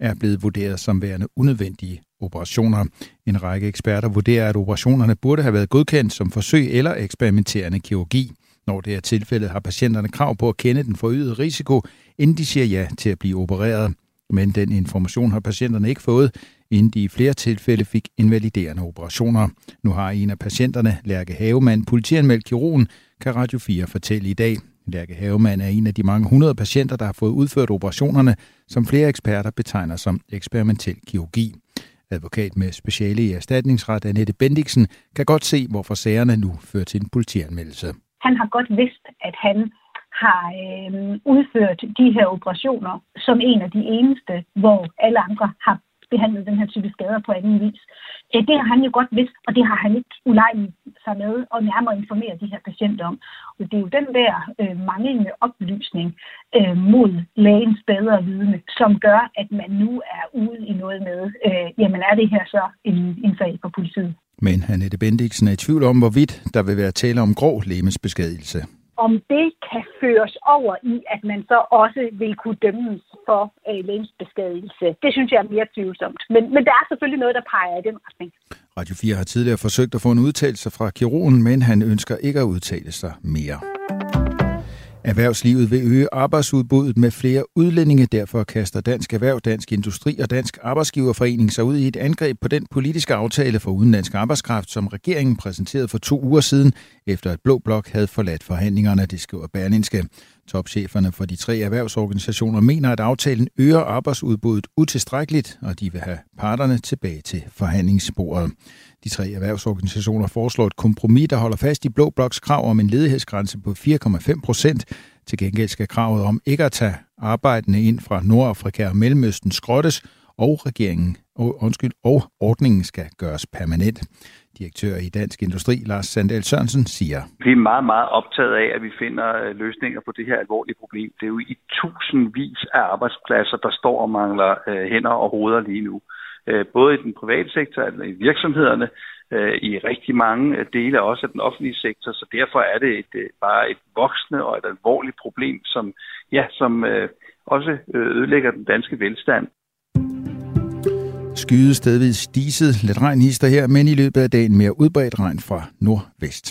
er blevet vurderet som værende unødvendige operationer. En række eksperter vurderer, at operationerne burde have været godkendt som forsøg eller eksperimenterende kirurgi. Når det er tilfældet, har patienterne krav på at kende den forøgede risiko, inden de siger ja til at blive opereret. Men den information har patienterne ikke fået, inden de i flere tilfælde fik invaliderende operationer. Nu har en af patienterne, Lærke Havemand, politianmeldt kirurgen, kan Radio 4 fortælle i dag. Lærke Havemann er en af de mange hundrede patienter, der har fået udført operationerne, som flere eksperter betegner som eksperimentel kirurgi. Advokat med speciale i erstatningsret, Annette Bendiksen, kan godt se, hvorfor sagerne nu fører til en politianmeldelse. Han har godt vidst, at han har øh, udført de her operationer som en af de eneste, hvor alle andre har behandlet den her type skader på anden vis. Det har han jo godt vidst, og det har han ikke ulejligt sig med og nærmere informere de her patienter om. Og det er jo den der øh, manglende oplysning øh, mod lægens bedre vidne, som gør, at man nu er ude i noget med, øh, jamen er det her så en, en sag for politiet? Men Annette Bendiksen er i tvivl om, hvorvidt der vil være tale om grov lemesbeskadigelse om det kan føres over i, at man så også vil kunne dømmes for øh, lægemsbeskadigelse. Det synes jeg er mere tvivlsomt. Men, men der er selvfølgelig noget, der peger i den retning. Radio 4 har tidligere forsøgt at få en udtalelse fra kirurgen, men han ønsker ikke at udtale sig mere. Erhvervslivet vil øge arbejdsudbuddet med flere udlændinge. Derfor kaster Dansk Erhverv, Dansk Industri og Dansk Arbejdsgiverforening sig ud i et angreb på den politiske aftale for udenlandsk arbejdskraft, som regeringen præsenterede for to uger siden, efter at Blå Blok havde forladt forhandlingerne, det skriver Berlinske. Topcheferne for de tre erhvervsorganisationer mener, at aftalen øger arbejdsudbuddet utilstrækkeligt, og de vil have parterne tilbage til forhandlingsbordet. De tre erhvervsorganisationer foreslår et kompromis, der holder fast i Blå Bloks krav om en ledighedsgrænse på 4,5 procent. Til gengæld skal kravet om ikke at tage arbejdende ind fra Nordafrika og Mellemøsten skrottes, og regeringen og, undskyld, og ordningen skal gøres permanent. Direktør i Dansk Industri, Lars Sandel Sørensen, siger. Vi er meget, meget optaget af, at vi finder øh, løsninger på det her alvorlige problem. Det er jo i tusindvis af arbejdspladser, der står og mangler øh, hænder og hoveder lige nu. Øh, både i den private sektor, altså i virksomhederne, i rigtig mange dele også af den offentlige sektor, så derfor er det et, bare et voksende og et alvorligt problem, som, ja, som også ødelægger den danske velstand. Skyde stedvis diset, lidt regn hister her, men i løbet af dagen mere udbredt regn fra nordvest.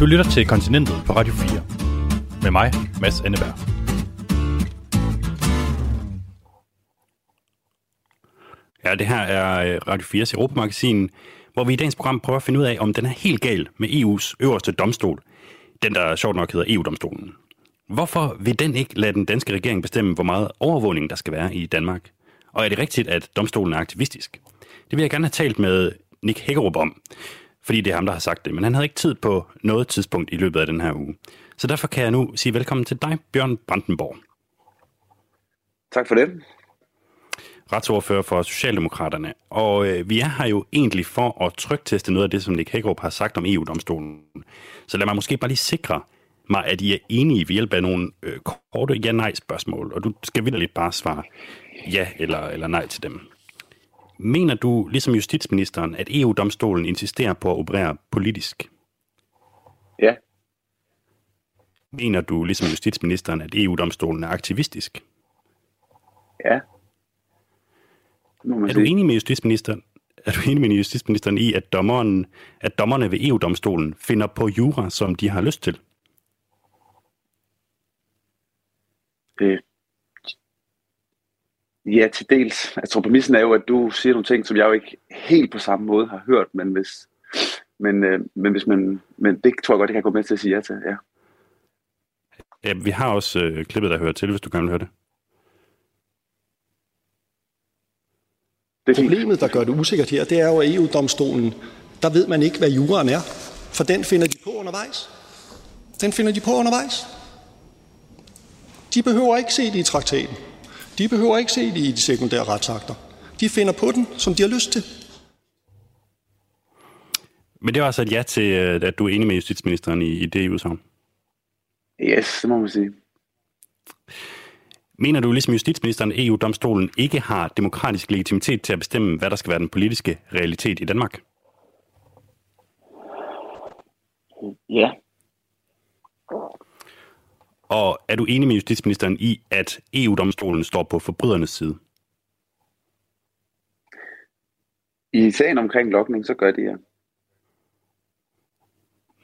Du lytter til Kontinentet på Radio 4. Med mig, Mads Anneberg. Ja, det her er øh, Radio 4's Europamagasin, hvor vi i dagens program prøver at finde ud af, om den er helt gal med EU's øverste domstol. Den, der sjovt nok hedder EU-domstolen. Hvorfor vil den ikke lade den danske regering bestemme, hvor meget overvågning der skal være i Danmark? Og er det rigtigt, at domstolen er aktivistisk? Det vil jeg gerne have talt med Nick Hækkerup om, fordi det er ham, der har sagt det. Men han havde ikke tid på noget tidspunkt i løbet af den her uge. Så derfor kan jeg nu sige velkommen til dig, Bjørn Brandenborg. Tak for det. Retsordfører for Socialdemokraterne. Og øh, vi er her jo egentlig for at trygteste noget af det, som Nick Hækkerup har sagt om EU-domstolen. Så lad mig måske bare lige sikre, mig, at I er enige ved hjælp af nogle øh, korte ja-nej-spørgsmål, og du skal vildt bare svare ja eller, eller nej til dem. Mener du, ligesom justitsministeren, at EU-domstolen insisterer på at operere politisk? Ja. Mener du, ligesom justitsministeren, at EU-domstolen er aktivistisk? Ja. Er du enig med justitsministeren? Er du enig med justitsministeren i, at, dommeren, at dommerne ved EU-domstolen finder på jura, som de har lyst til? Øh, ja, til dels. Jeg tror, præmissen er jo, at du siger nogle ting, som jeg jo ikke helt på samme måde har hørt, men hvis, men, øh, men, hvis man, men det tror jeg godt, jeg kan gå med til at sige ja til, ja. Ja, vi har også øh, klippet, der hører til, hvis du gerne vil høre det. Problemet, der gør det usikkert her, det er jo, at EU-domstolen, der ved man ikke, hvad juraen er. For den finder de på undervejs. Den finder de på undervejs. De behøver ikke se det i traktaten. De behøver ikke se det i de sekundære retsakter. De finder på den, som de har lyst til. Men det var altså et ja til, øh, at du er enig med justitsministeren i, i det udsagn. Yes, det må man sige. Mener du, ligesom justitsministeren, EU-domstolen ikke har demokratisk legitimitet til at bestemme, hvad der skal være den politiske realitet i Danmark? Ja. Og er du enig med justitsministeren i, at EU-domstolen står på forbrydernes side? I sagen omkring lokning, så gør de ja.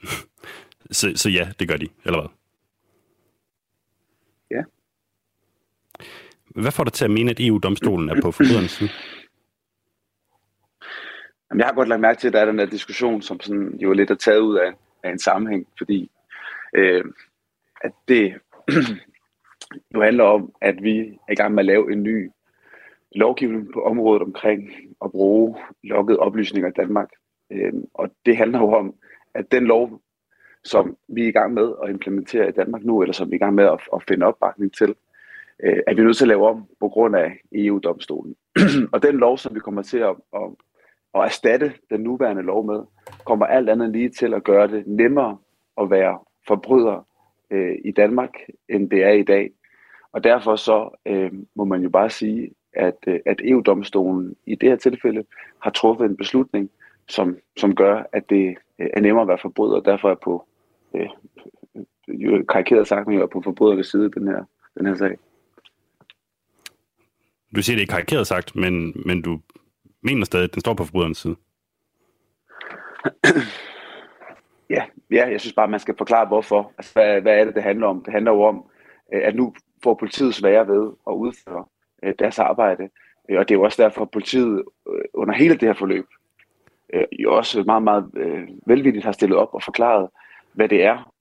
*laughs* så, så ja, det gør de, eller hvad? Ja. Hvad får dig til at mene, at EU-domstolen er på forbryderens side? Jamen, jeg har godt lagt mærke til, at der er den der diskussion, som sådan, jo er lidt er taget ud af, af en sammenhæng, fordi øh, at det *clears throat* jo handler om, at vi er i gang med at lave en ny lovgivning på området omkring at bruge lukkede oplysninger i Danmark. Øh, og det handler jo om, at den lov, som vi er i gang med at implementere i Danmark nu, eller som vi er i gang med at, at finde opbakning til, øh, er vi nødt til at lave om på grund af EU-domstolen. *clears throat* og den lov, som vi kommer til at, at, at erstatte den nuværende lov med, kommer alt andet lige til at gøre det nemmere at være forbryder øh, i Danmark, end det er i dag. Og derfor så øh, må man jo bare sige, at, øh, at EU-domstolen i det her tilfælde har truffet en beslutning, som, som gør, at det øh, er nemmere at være forbryder, og derfor er på øh, karikeret sagt, men jeg er på forbrydernes side den her, den her sag. Du siger, det er karikeret sagt, men, men du mener stadig, at den står på forbryderens side. *clears throat* ja, ja, jeg synes bare, man skal forklare, hvorfor. Altså, hvad, hvad er det, det handler om? Det handler jo om, øh, at nu får politiet svære ved at udføre øh, deres arbejde. Øh, og det er jo også derfor, at politiet under hele det her forløb jo også meget, meget velvilligt har stillet op og forklaret, hvad det er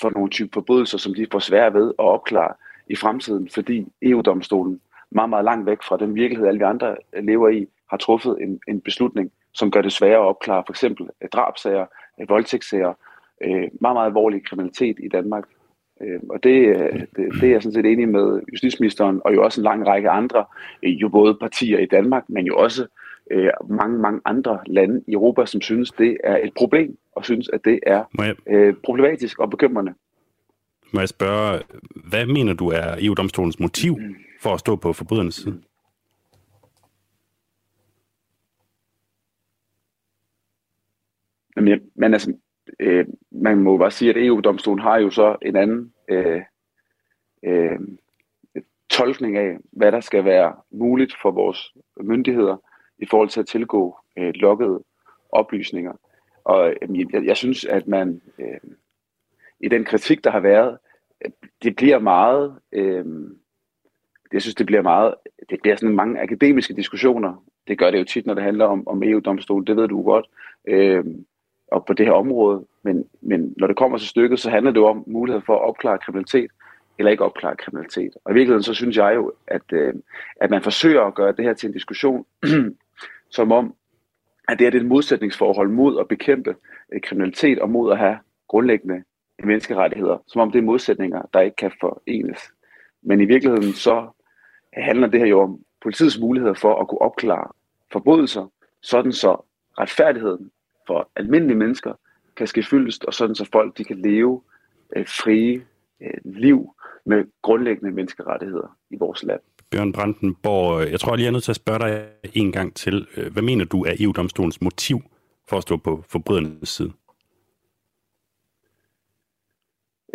for nogle type forbrydelser, som de får svære ved at opklare i fremtiden, fordi EU-domstolen meget, meget langt væk fra den virkelighed, alle vi andre lever i, har truffet en, en beslutning, som gør det sværere at opklare for eksempel drabsager, voldtægtssager, meget, meget alvorlig kriminalitet i Danmark. Og det, det, det er jeg sådan set enig med justitsministeren, og jo også en lang række andre, jo både partier i Danmark, men jo også mange, mange andre lande i Europa, som synes, det er et problem, og synes, at det er jeg... problematisk og bekymrende. Må jeg spørge, hvad mener du er EU-domstolens motiv for at stå på forbrydernes side? Jamen, men altså, øh, man må bare sige, at EU-domstolen har jo så en anden øh, øh, tolkning af, hvad der skal være muligt for vores myndigheder i forhold til at tilgå øh, lukkede oplysninger. Og øh, jeg, jeg synes, at man øh, i den kritik, der har været, øh, det bliver meget, øh, jeg synes, det bliver meget, det bliver sådan mange akademiske diskussioner. Det gør det jo tit, når det handler om, om EU-domstolen, det ved du godt. Øh, og på det her område. Men, men når det kommer til stykket, så handler det jo om mulighed for at opklare kriminalitet, eller ikke opklare kriminalitet. Og i virkeligheden så synes jeg jo, at, øh, at man forsøger at gøre det her til en diskussion, *clears throat* som om, at det er et modsætningsforhold mod at bekæmpe øh, kriminalitet og mod at have grundlæggende menneskerettigheder, som om det er modsætninger, der ikke kan forenes. Men i virkeligheden så handler det her jo om politiets muligheder for at kunne opklare forbrydelser, sådan så retfærdigheden for almindelige mennesker kan ske fyldest, og sådan så folk de kan leve øh, frie øh, liv med grundlæggende menneskerettigheder i vores land. Bjørn Brandenborg, jeg tror jeg lige er nødt til at spørge dig en gang til. Hvad mener du er EU-domstolens motiv for at stå på forbrydernes side?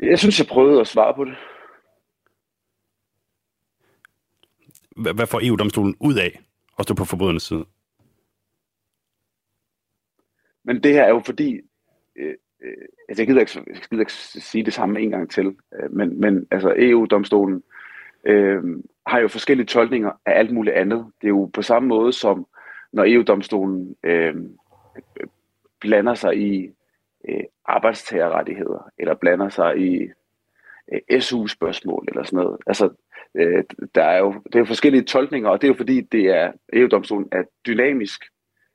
Jeg synes, jeg prøvede at svare på det. Hvad får EU-domstolen ud af at stå på forbrydernes side? Men det her er jo fordi, øh, øh, altså jeg gider, ikke, jeg gider ikke sige det samme en gang til, øh, men, men altså EU-domstolen øh, har jo forskellige tolkninger af alt muligt andet. Det er jo på samme måde som, når EU-domstolen øh, blander sig i øh, arbejdstagerrettigheder, eller blander sig i øh, SU-spørgsmål, eller sådan noget. Altså, øh, der er jo det er jo forskellige tolkninger, og det er jo fordi, det er EU-domstolen er dynamisk,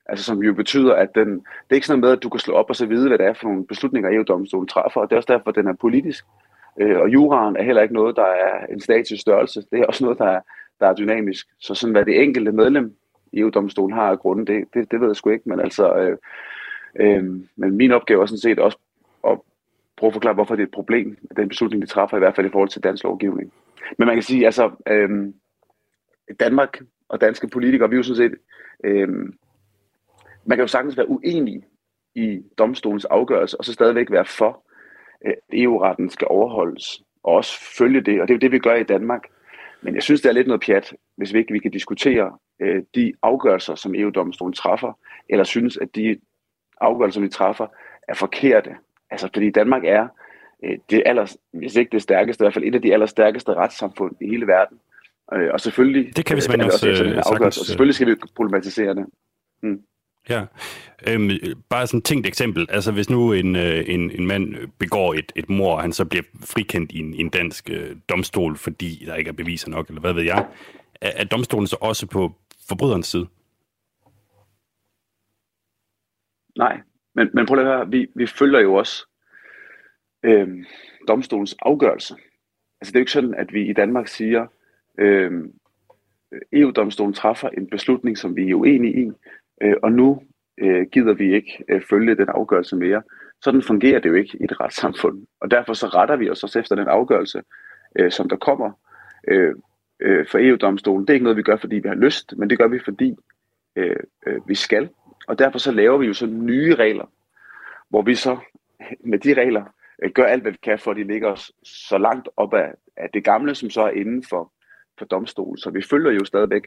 altså som jo betyder, at den, det er ikke sådan noget med, at du kan slå op og så vide, hvad det er for nogle beslutninger, EU-domstolen træffer, og det er også derfor, at den er politisk. Øh, og juraen er heller ikke noget, der er en statisk størrelse. Det er også noget, der er, der er dynamisk. Så sådan, hvad det enkelte medlem i EU-domstolen har af grunden, det, det, det ved jeg sgu ikke. Men altså, øh, øh, men min opgave er sådan set også at prøve at forklare, hvorfor det er et problem, den beslutning, de træffer, i hvert fald i forhold til dansk lovgivning. Men man kan sige, altså, øhm, Danmark og danske politikere, vi er jo sådan set, øhm, man kan jo sagtens være uenig i domstolens afgørelse, og så stadigvæk være for, at EU-retten skal overholdes, og også følge det, og det er jo det, vi gør i Danmark. Men jeg synes, det er lidt noget pjat, hvis vi ikke vi kan diskutere øh, de afgørelser, som EU-domstolen træffer, eller synes, at de afgørelser, vi træffer, er forkerte. Altså, fordi Danmark er det aller, hvis ikke det stærkeste, i hvert fald et af de allerstærkeste retssamfund i hele verden. Øh, og selvfølgelig... Det kan vi simpelthen også, også øh, sagtens... Og selvfølgelig skal vi problematisere det. Hmm. Ja, øhm, bare sådan et tænkt eksempel. Altså hvis nu en, øh, en, en mand begår et, et mor, og han så bliver frikendt i en, en dansk øh, domstol, fordi der ikke er beviser nok, eller hvad ved jeg, er, er domstolen så også på forbryderens side? Nej, men, men prøv at høre, vi, vi følger jo også øh, domstolens afgørelse. Altså det er jo ikke sådan, at vi i Danmark siger, øh, EU-domstolen træffer en beslutning, som vi er uenige i, øh, og nu øh, gider vi ikke øh, følge den afgørelse mere. Sådan fungerer det jo ikke i et retssamfund, og derfor så retter vi os også efter den afgørelse, øh, som der kommer øh, øh, for EU-domstolen. Det er ikke noget, vi gør, fordi vi har lyst, men det gør vi, fordi øh, øh, vi skal. Og derfor så laver vi jo så nye regler, hvor vi så med de regler øh, gør alt, hvad vi kan, for at de ligger os så langt op af, af det gamle, som så er inden for, for domstolen. Så vi følger jo stadigvæk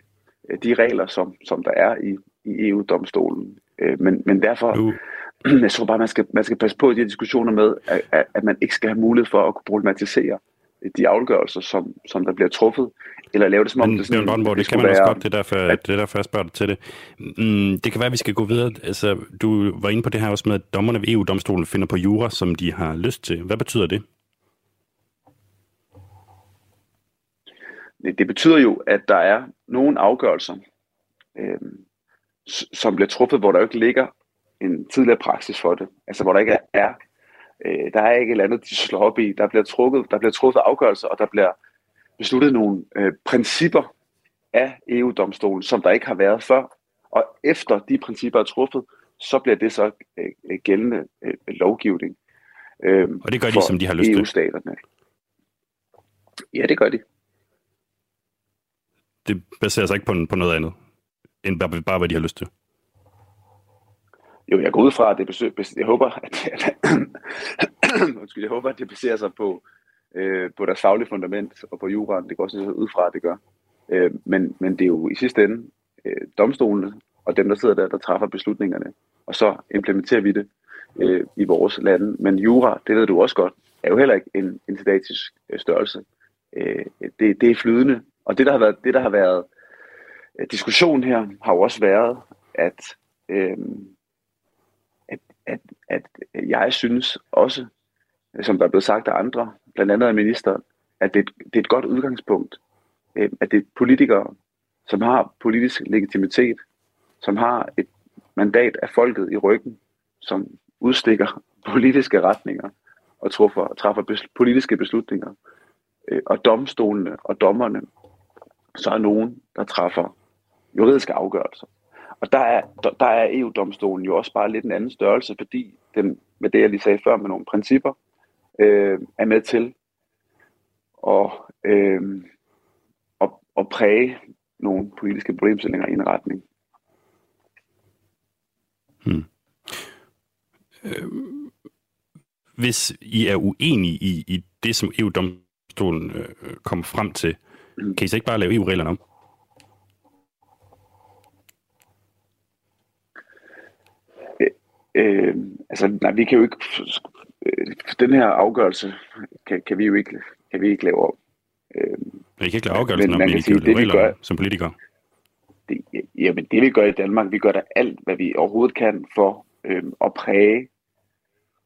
øh, de regler, som, som der er i, i EU-domstolen. Øh, men, men derfor, uh. *clears throat* jeg tror bare, man skal, man skal passe på i de diskussioner med, at, at man ikke skal have mulighed for at kunne problematisere de afgørelser, som, som der bliver truffet, eller lave det som om Men, det sådan, det, det, det kan man være, også godt, det er, derfor, at, det er derfor, jeg spørger dig til det. Mm, det kan være, at vi skal gå videre. Altså, du var inde på det her også med, at dommerne ved EU-domstolen finder på jura, som de har lyst til. Hvad betyder det? Det, det betyder jo, at der er nogle afgørelser, øh, som bliver truffet, hvor der jo ikke ligger en tidligere praksis for det. Altså hvor der ikke er, øh, der er ikke et eller andet, de slår op i. Der bliver, trukket, der bliver truffet afgørelser, og der bliver besluttet nogle øh, principper af EU-domstolen, som der ikke har været før. Og efter de principper er truffet, så bliver det så øh, gældende øh, lovgivning. Øh, og det gør de, som de har lyst til? EU-staterne. Ja, det gør de. Det baserer sig ikke på, på noget andet? end bare, bare hvad de har lyst til? Jo, jeg går ud fra, at det besøg, jeg håber, at, at, *coughs* undskyld, jeg håber, at det baserer sig på, øh, på deres faglige fundament og på juraen. Det går også ud fra, at det gør. Øh, men, men det er jo i sidste ende øh, domstolene og dem, der sidder der, der træffer beslutningerne. Og så implementerer vi det øh, i vores lande. Men jura, det ved du også godt, er jo heller ikke en, en statisk øh, størrelse. Øh, det, det er flydende. Og det, der har været, det, der har været øh, diskussion her har jo også været, at, øh, at, at, jeg synes også, som der er blevet sagt af andre, blandt andet af ministeren, at det, det er et godt udgangspunkt, øh, at det er politikere, som har politisk legitimitet, som har et mandat af folket i ryggen, som udstikker *laughs* politiske retninger og træffer, bes, politiske beslutninger. Øh, og domstolene og dommerne, så er nogen, der træffer juridiske afgørelser. Og der er, der er EU-domstolen jo også bare lidt en anden størrelse, fordi den, med det, jeg lige sagde før, med nogle principper, øh, er med til at, øh, at, at præge nogle politiske problemstillinger i en retning. Hmm. Øh, hvis I er uenige i, i det, som EU-domstolen øh, kommer frem til, kan I så ikke bare lave EU-reglerne om? Øh, altså, nej, vi kan jo ikke... Øh, den her afgørelse kan, kan vi jo ikke, kan vi ikke lave om. Øh, I kan ikke lave afgørelsen om, men I kan jo lave gør, som politikere. Det, jamen, det vi gør i Danmark, vi gør da alt, hvad vi overhovedet kan for øh, at præge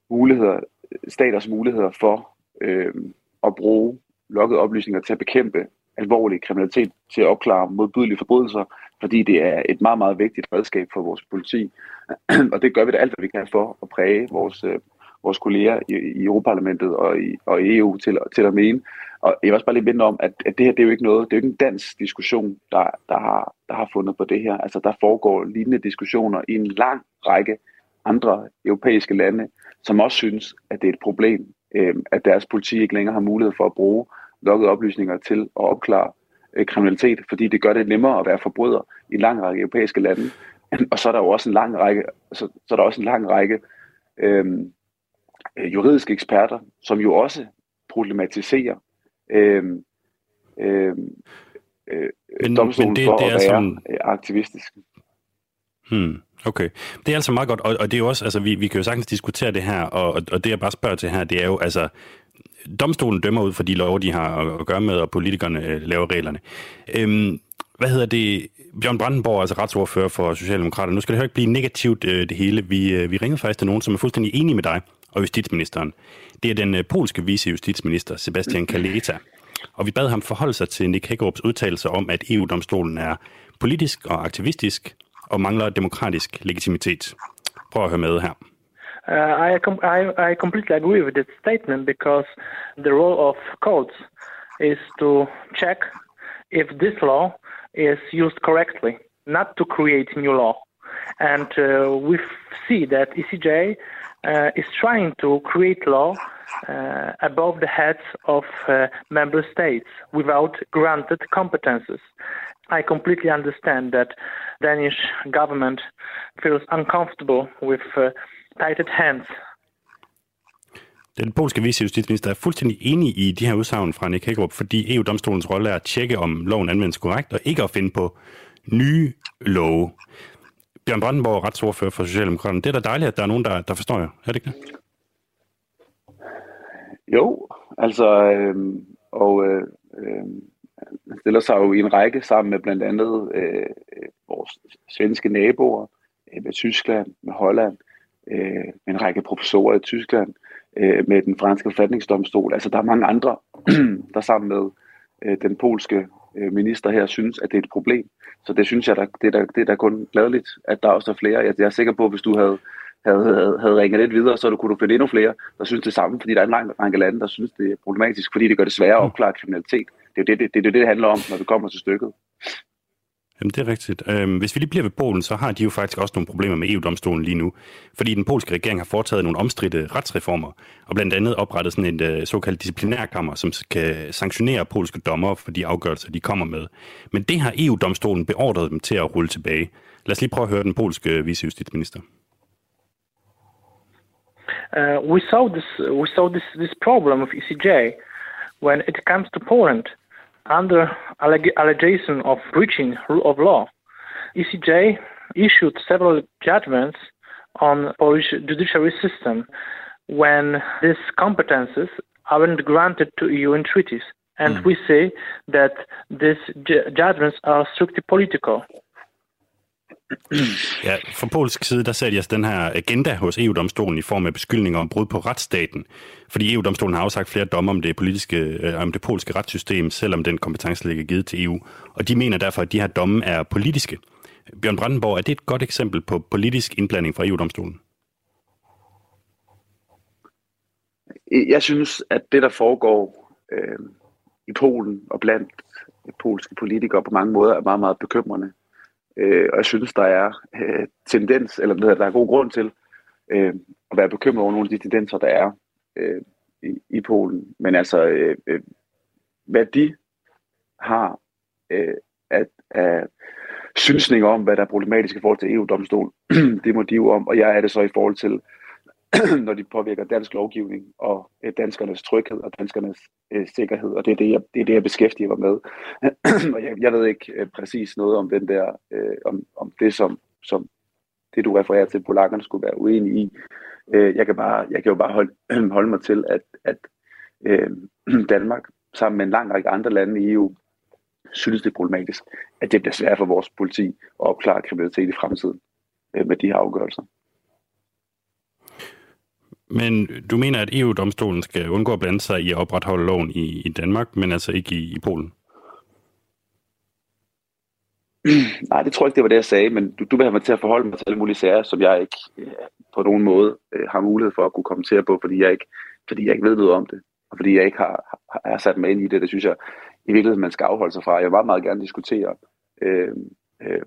muligheder, staters muligheder for øh, at bruge lukkede oplysninger til at bekæmpe alvorlig kriminalitet, til at opklare modbydelige forbrydelser, fordi det er et meget, meget vigtigt redskab for vores politi. *clears throat* og det gør vi da alt, hvad vi kan for at præge vores, øh, vores kolleger i, i Europaparlamentet og i, og i EU til, til at mene. Og jeg vil også bare lige minde om, at, at det her det er jo ikke noget, det er jo ikke en dansk diskussion, der, der, har, der har fundet på det her. Altså der foregår lignende diskussioner i en lang række andre europæiske lande, som også synes, at det er et problem, øh, at deres politi ikke længere har mulighed for at bruge lukkede oplysninger til at opklare øh, kriminalitet, fordi det gør det nemmere at være forbryder i en lang række europæiske lande. *clears throat* Og så er der jo også en lang række, så, så er der også en lang række øhm, øh, juridiske eksperter, som jo også problematiserer øhm, øhm, øh, men, domstolen men det, for det er at være som... Øh, aktivistisk. Hmm. Okay, det er altså meget godt, og, og det er jo også, altså vi, vi kan jo sagtens diskutere det her, og, og det jeg bare spørger til her, det er jo, altså, domstolen dømmer ud for de lov, de har at gøre med, og politikerne øh, laver reglerne. Øhm, hvad hedder det? Bjørn Brandenborg, altså retsordfører for Socialdemokraterne. Nu skal det jo ikke blive negativt, øh, det hele. Vi, øh, vi ringede faktisk til nogen, som er fuldstændig enige med dig og justitsministeren. Det er den øh, polske vicejustitsminister, Sebastian Kaleta. Og vi bad ham forholde sig til Nick Hækkerups udtalelse om, at EU-domstolen er politisk og aktivistisk og mangler demokratisk legitimitet. Prøv at høre med her. Uh, I, I, I completely agree with that statement because the role of courts is to check if this law is used correctly, not to create new law. And uh, we see that ECJ uh, is trying to create law uh, above the heads of uh, member states without granted competences. I completely understand that Danish government feels uncomfortable with uh, tighted hands. Den polske vicejustitsminister er fuldstændig enig i de her udsagn fra Nick Hækkerup, fordi EU-domstolens rolle er at tjekke, om loven anvendes korrekt, og ikke at finde på nye love. Bjørn Brandenborg, retsordfører for Socialdemokraterne. Det er da dejligt, at der er nogen, der, der forstår jer. Er det ikke det? Jo, altså, øh, og øh, øh, stiller sig jo i en række sammen med blandt andet øh, vores svenske naboer, øh, med Tyskland, med Holland, øh, med en række professorer i Tyskland, øh, med den franske forfatningsdomstol. Altså der er mange andre, *clears throat* der sammen med øh, den polske øh, minister her synes, at det er et problem. Så det synes jeg, der, det, er der, det er da kun glædeligt, at der også er flere. Jeg, jeg er sikker på, at hvis du havde, havde, havde, havde ringet lidt videre, så kunne du finde endnu flere, der synes det samme, fordi der er en lang række lande, der synes, det er problematisk, fordi det gør det sværere at opklare kriminalitet. Det er jo det, det, det, det, det handler om, når det kommer til stykket. Jamen, det er rigtigt. Øhm, hvis vi lige bliver ved Polen, så har de jo faktisk også nogle problemer med EU-domstolen lige nu. Fordi den polske regering har foretaget nogle omstridte retsreformer, og blandt andet oprettet sådan et øh, såkaldt disciplinærkammer, som skal sanktionere polske dommer for de afgørelser, de kommer med. Men det har EU-domstolen beordret dem til at rulle tilbage. Lad os lige prøve at høre den polske øh, vicejustitsminister. Uh, we saw this we saw this this problem of ECJ when it comes to Poland. Under alleg- allegation of breaching rule of law. ECJ issued several judgments on Polish judiciary system when these competences aren't granted to EU in treaties. And mm. we say that these ju- judgments are strictly political. Ja, fra polsk side, der satte jeg altså den her agenda hos EU-domstolen i form af beskyldninger om brud på retsstaten. Fordi EU-domstolen har afsagt flere domme om det, politiske, øh, om det polske retssystem, selvom den kompetence ligger givet til EU. Og de mener derfor, at de her domme er politiske. Bjørn Brandenborg, er det et godt eksempel på politisk indblanding fra EU-domstolen? Jeg synes, at det, der foregår øh, i Polen og blandt polske politikere på mange måder, er meget, meget bekymrende. Øh, og jeg synes, der er øh, tendens, eller der er god grund til øh, at være bekymret over nogle af de tendenser, der er øh, i, i Polen. Men altså, øh, øh, hvad de har øh, at, at synsning om, hvad der er problematisk i forhold til EU-domstolen, *clears throat* det må de jo om, og jeg er det så i forhold til *clears throat* når de påvirker dansk lovgivning og øh, danskernes tryghed og danskernes øh, sikkerhed, og det er det, jeg, det er det, jeg beskæftiger mig med. *clears throat* og jeg, jeg ved ikke øh, præcis noget om den der, øh, om, om det, som, som det, du refererer til, polakkerne skulle være uenige i. Øh, jeg, kan bare, jeg kan jo bare holde, *clears throat* holde mig til, at, at øh, Danmark sammen med en lang række andre lande i EU synes, det er problematisk, at det bliver svært for vores politi at opklare kriminalitet i fremtiden øh, med de her afgørelser. Men du mener, at EU-domstolen skal undgå at blande sig i at opretholde loven i, i Danmark, men altså ikke i, i Polen? *clears throat* Nej, det tror jeg ikke, det var det, jeg sagde, men du, du vil have mig til at forholde mig til alle mulige sager, som jeg ikke øh, på nogen måde øh, har mulighed for at kunne kommentere på, fordi jeg ikke, fordi jeg ikke ved noget om det, og fordi jeg ikke har, har, har sat mig ind i det. Det synes jeg i virkeligheden, man skal afholde sig fra. Jeg vil meget, meget gerne diskutere øh, øh,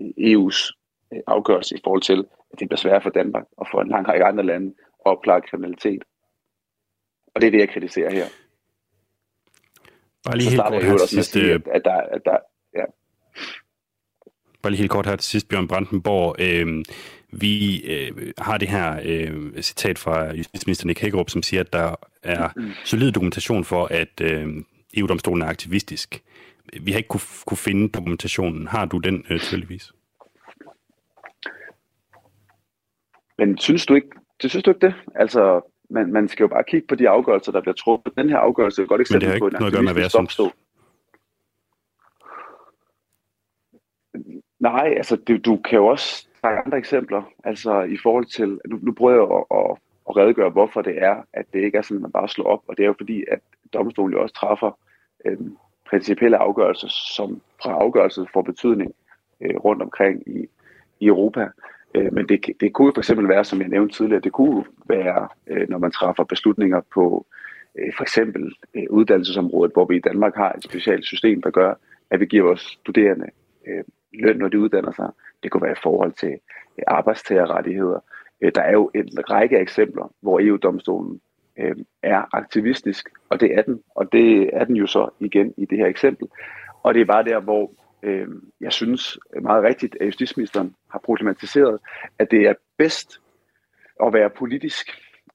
EU's øh, afgørelse i forhold til, at det bliver svært for Danmark og for en lang række andre lande opklare kriminalitet. Og det er det, jeg kritiserer her. Bare lige helt kort her til sidst. Sige, at, at, der, at der, ja. Bare lige helt kort her til sidst, Bjørn Brandenborg. Øh, vi øh, har det her øh, citat fra justitsminister Nick Hækkerup, som siger, at der er solid dokumentation for, at øh, EU-domstolen er aktivistisk. Vi har ikke kunne, kunne finde dokumentationen. Har du den øh, tydeligvis? Men synes du ikke, det synes du ikke det? Altså, man, man skal jo bare kigge på de afgørelser, der bliver truffet. Den her afgørelse er et godt eksempel på en aktivistisk domstol. Nej, altså du, du kan jo også tage andre eksempler. Altså i forhold til, nu, nu prøver jeg at, at, at redegøre, hvorfor det er, at det ikke er sådan, at man bare slår op. Og det er jo fordi, at domstolen jo også træffer øh, principielle afgørelser, som fra afgørelsen får betydning øh, rundt omkring i, i Europa. Øh, men det, det kunne for eksempel være, som jeg nævnte tidligere, det kunne være, øh, når man træffer beslutninger på øh, for eksempel øh, uddannelsesområdet, hvor vi i Danmark har et specielt system, der gør, at vi giver vores studerende øh, løn, når de uddanner sig. Det kunne være i forhold til øh, arbejdstagerrettigheder. Øh, der er jo en række eksempler, hvor EU-domstolen øh, er aktivistisk, og det er den, og det er den jo så igen i det her eksempel. Og det er bare der, hvor øh, jeg synes meget rigtigt, at justitsministeren har problematiseret, at det er bedst at være politisk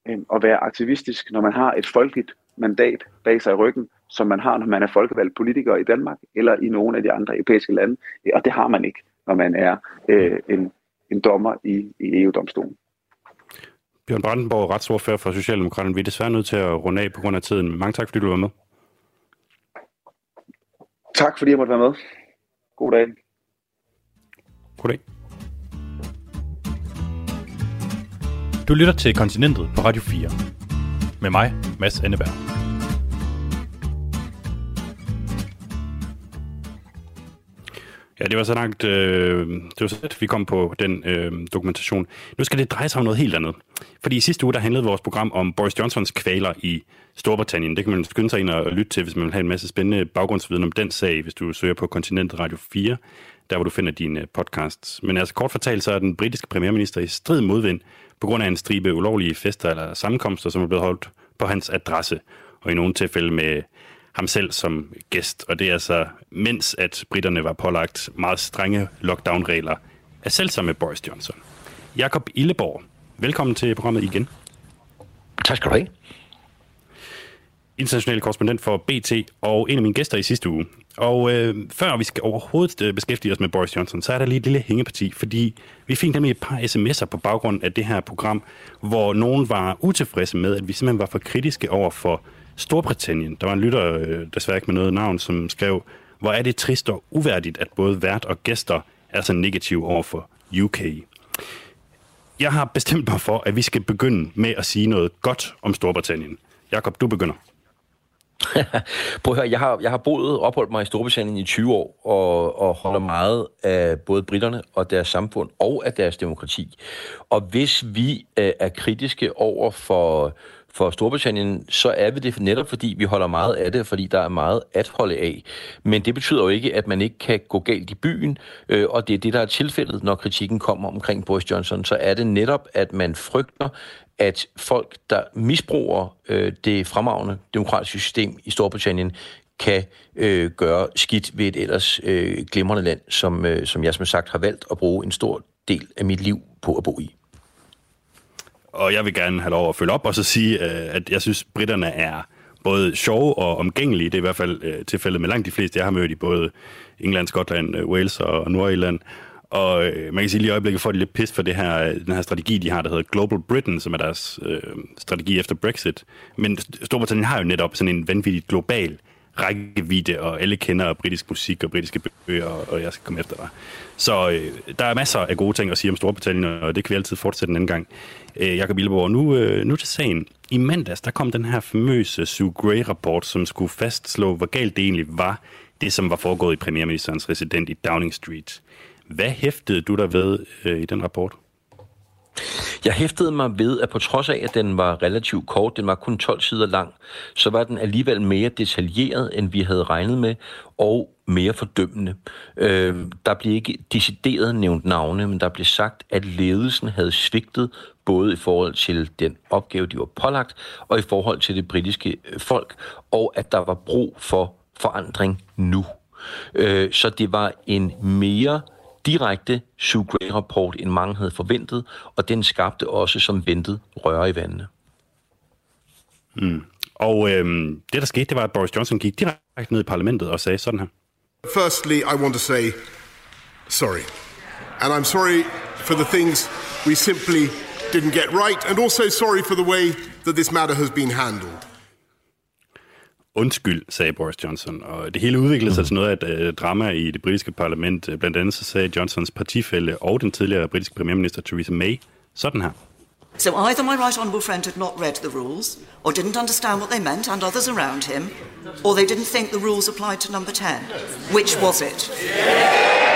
øh, og være aktivistisk, når man har et folkeligt mandat bag sig i ryggen, som man har, når man er folkevalgt politiker i Danmark eller i nogle af de andre europæiske lande. Og det har man ikke, når man er øh, en, en dommer i, i EU-domstolen. Bjørn Brandenborg, retsordfører for Socialdemokraterne. Vi er desværre nødt til at runde af på grund af tiden. Mange tak, fordi du var med. Tak, fordi jeg måtte være med. God dag. God dag. Du lytter til Kontinentet på Radio 4. Med mig, Mads Anneberg. Ja, det var så langt, øh, det var så at vi kom på den øh, dokumentation. Nu skal det dreje sig om noget helt andet. Fordi i sidste uge, der handlede vores program om Boris Johnsons kvaler i Storbritannien. Det kan man skynde sig ind og lytte til, hvis man vil have en masse spændende baggrundsviden om den sag, hvis du søger på Kontinentet Radio 4, der hvor du finder dine podcasts. Men altså kort fortalt, så er den britiske premierminister i strid modvind på grund af en stribe ulovlige fester eller sammenkomster, som er blevet holdt på hans adresse, og i nogle tilfælde med ham selv som gæst, og det er altså, mens at britterne var pålagt meget strenge lockdown-regler af selvsamme Boris Johnson. Jakob Illeborg, velkommen til programmet igen. Tak skal du have. International korrespondent for BT og en af mine gæster i sidste uge. Og øh, før vi skal overhovedet øh, beskæftige os med Boris Johnson, så er der lige et lille hængeparti, fordi vi fik nemlig et par sms'er på baggrund af det her program, hvor nogen var utilfredse med, at vi simpelthen var for kritiske over for Storbritannien. Der var en lytter, øh, desværre ikke med noget navn, som skrev, hvor er det trist og uværdigt, at både vært og gæster er så negative over for UK. Jeg har bestemt mig for, at vi skal begynde med at sige noget godt om Storbritannien. Jakob, du begynder. *laughs* Prøv at høre, jeg har, jeg har boet og opholdt mig i Storbritannien i 20 år, og, og holder meget af både britterne og deres samfund og af deres demokrati. Og hvis vi øh, er kritiske over for for Storbritannien, så er vi det netop fordi, vi holder meget af det, fordi der er meget at holde af. Men det betyder jo ikke, at man ikke kan gå galt i byen, øh, og det er det, der er tilfældet, når kritikken kommer omkring Boris Johnson. Så er det netop, at man frygter, at folk, der misbruger øh, det fremragende demokratiske system i Storbritannien, kan øh, gøre skidt ved et ellers øh, glimrende land, som, øh, som jeg som sagt har valgt at bruge en stor del af mit liv på at bo i og jeg vil gerne have lov at følge op og så sige, øh, at jeg synes, britterne er både sjove og omgængelige. Det er i hvert fald øh, tilfældet med langt de fleste, jeg har mødt i både England, Skotland, øh, Wales og Nordirland. Og øh, man kan sige lige i øjeblikket får de lidt pis for det her, øh, den her strategi, de har, der hedder Global Britain, som er deres øh, strategi efter Brexit. Men Storbritannien har jo netop sådan en vanvittigt global rækkevidde, og alle kender britisk musik og britiske bøger, og jeg skal komme efter dig. Så øh, der er masser af gode ting at sige om Storbritannien, og det kan vi altid fortsætte en anden gang. Øh, Jakob Illeborg, nu, øh, nu til sagen. I mandags, der kom den her famøse Sue Gray-rapport, som skulle fastslå, hvor galt det egentlig var, det som var foregået i premierministerens resident i Downing Street. Hvad hæftede du der ved øh, i den rapport? Jeg hæftede mig ved, at på trods af, at den var relativt kort, den var kun 12 sider lang, så var den alligevel mere detaljeret, end vi havde regnet med, og mere fordømmende. Øh, der blev ikke decideret nævnt navne, men der blev sagt, at ledelsen havde svigtet både i forhold til den opgave, de var pålagt, og i forhold til det britiske øh, folk, og at der var brug for forandring nu. Øh, så det var en mere direkte Sue Gray-rapport, end mange havde forventet, og den skabte også som ventet røre i vandene. Mm. Og øhm, det, der skete, det var, at Boris Johnson gik direkte ned i parlamentet og sagde sådan her. Firstly, I want to say sorry. And I'm sorry for the things we simply didn't get right, and also sorry for the way that this matter has been handled. Undskyld, sagde Boris Johnson, og det hele udviklede sig mm. til noget af et uh, drama i det britiske parlament. Blandt andet så sagde Johnsons partifælle og den tidligere britiske premierminister Theresa May sådan her. So either my right honourable friend had not read the rules, or didn't understand what they meant and others around him, or they didn't think the rules applied to number 10. Which was it?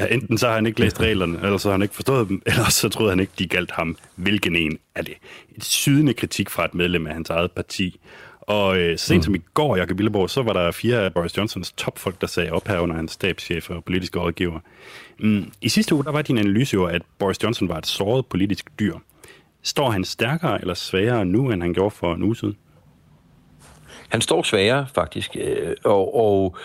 Ja, enten så har han ikke læst reglerne, eller så har han ikke forstået dem, eller så troede han ikke, de galt ham. Hvilken en er det? Et sydende kritik fra et medlem af hans eget parti. Og øh, sent mm. som i går, Jakob Billeborg, så var der fire af Boris Johnsons topfolk, der sagde op her under hans stabschef og politiske rådgiver. Mm, I sidste uge, der var din analyse jo, at Boris Johnson var et såret politisk dyr. Står han stærkere eller svagere nu, end han gjorde for en uge siden? Han står sværere, faktisk. Øh, og, og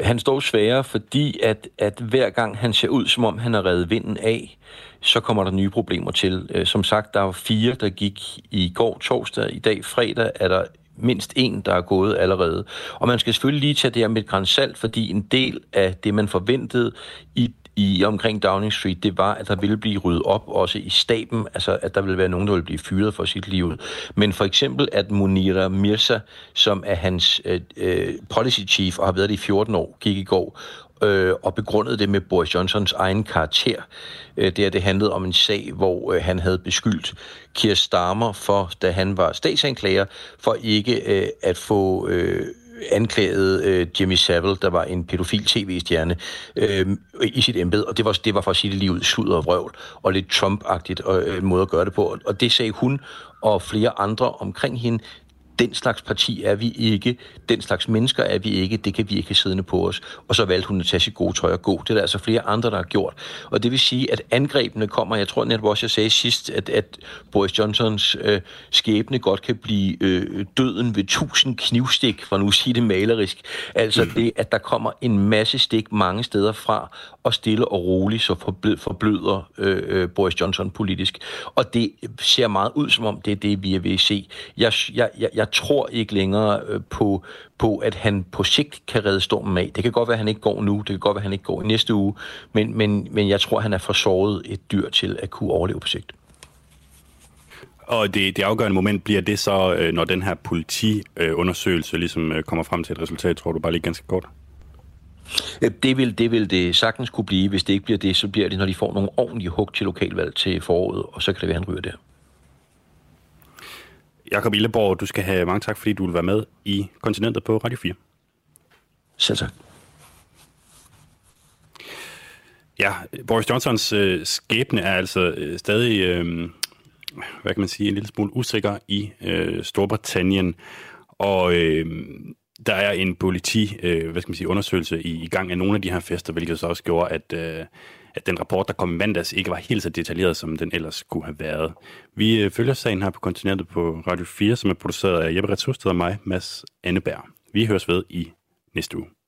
han står sværere, fordi at, at hver gang han ser ud, som om han har reddet vinden af, så kommer der nye problemer til. Øh, som sagt, der var fire, der gik i går torsdag. I dag fredag er der mindst en, der er gået allerede. Og man skal selvfølgelig lige tage det her med et grænsalt, fordi en del af det, man forventede i i omkring Downing Street, det var, at der ville blive ryddet op også i staben, altså at der ville være nogen, der ville blive fyret for sit liv. Men for eksempel, at Munira Mirza, som er hans øh, øh policy chief og har været det i 14 år, gik i går øh, og begrundede det med Boris Johnsons egen karakter. Øh, det, det handlede om en sag, hvor øh, han havde beskyldt Keir Starmer for, da han var statsanklager, for ikke øh, at få... Øh, anklagede øh, Jimmy Savile, der var en pædofil tv-stjerne, øh, i sit embede, og det var, det var for at sige det lige ud, sludder og vrøvl, og lidt Trump-agtigt øh, måde at gøre det på. Og det sagde hun og flere andre omkring hende, den slags parti er vi ikke, den slags mennesker er vi ikke, det kan vi ikke siddende på os. Og så valgte hun at tage sit gode tøj og gå. Det er der altså flere andre, der har gjort. Og det vil sige, at angrebene kommer, jeg tror netop også, jeg sagde sidst, at, at Boris Johnsons øh, skæbne godt kan blive øh, døden ved tusind knivstik, for nu at sige det malerisk. Altså mm. det, at der kommer en masse stik mange steder fra, og stille og roligt så forbløder øh, øh, Boris Johnson politisk. Og det ser meget ud, som om det er det, vi er ved at se. Jeg, jeg, jeg, jeg tror ikke længere øh, på, på, at han på sigt kan redde stormen af. Det kan godt være, at han ikke går nu, det kan godt være, at han ikke går i næste uge, men, men, men jeg tror, han er for såret et dyr til at kunne overleve på sigt. Og det, det afgørende moment bliver det så, øh, når den her politiundersøgelse ligesom øh, kommer frem til et resultat, tror du bare lige ganske kort? Det vil, det vil det sagtens kunne blive. Hvis det ikke bliver det, så bliver det, når de får nogle ordentlige hug til lokalvalg til foråret, og så kan det være, han ryger der. Jakob Illeborg, du skal have mange tak, fordi du vil være med i Kontinentet på Radio 4. Selv tak. Ja, Boris Johnsons øh, skæbne er altså øh, stadig, øh, hvad kan man sige, en lille smule usikker i øh, Storbritannien. Og øh, der er en politi, øh, hvad skal man sige, undersøgelse i, i gang af nogle af de her fester, hvilket så også gjorde, at, øh, at den rapport, der kom mandags, ikke var helt så detaljeret, som den ellers kunne have været. Vi øh, følger sagen her på kontinentet på Radio 4, som er produceret af Jeppe Retshusted og mig, Mads Anneberg. Vi høres ved i næste uge.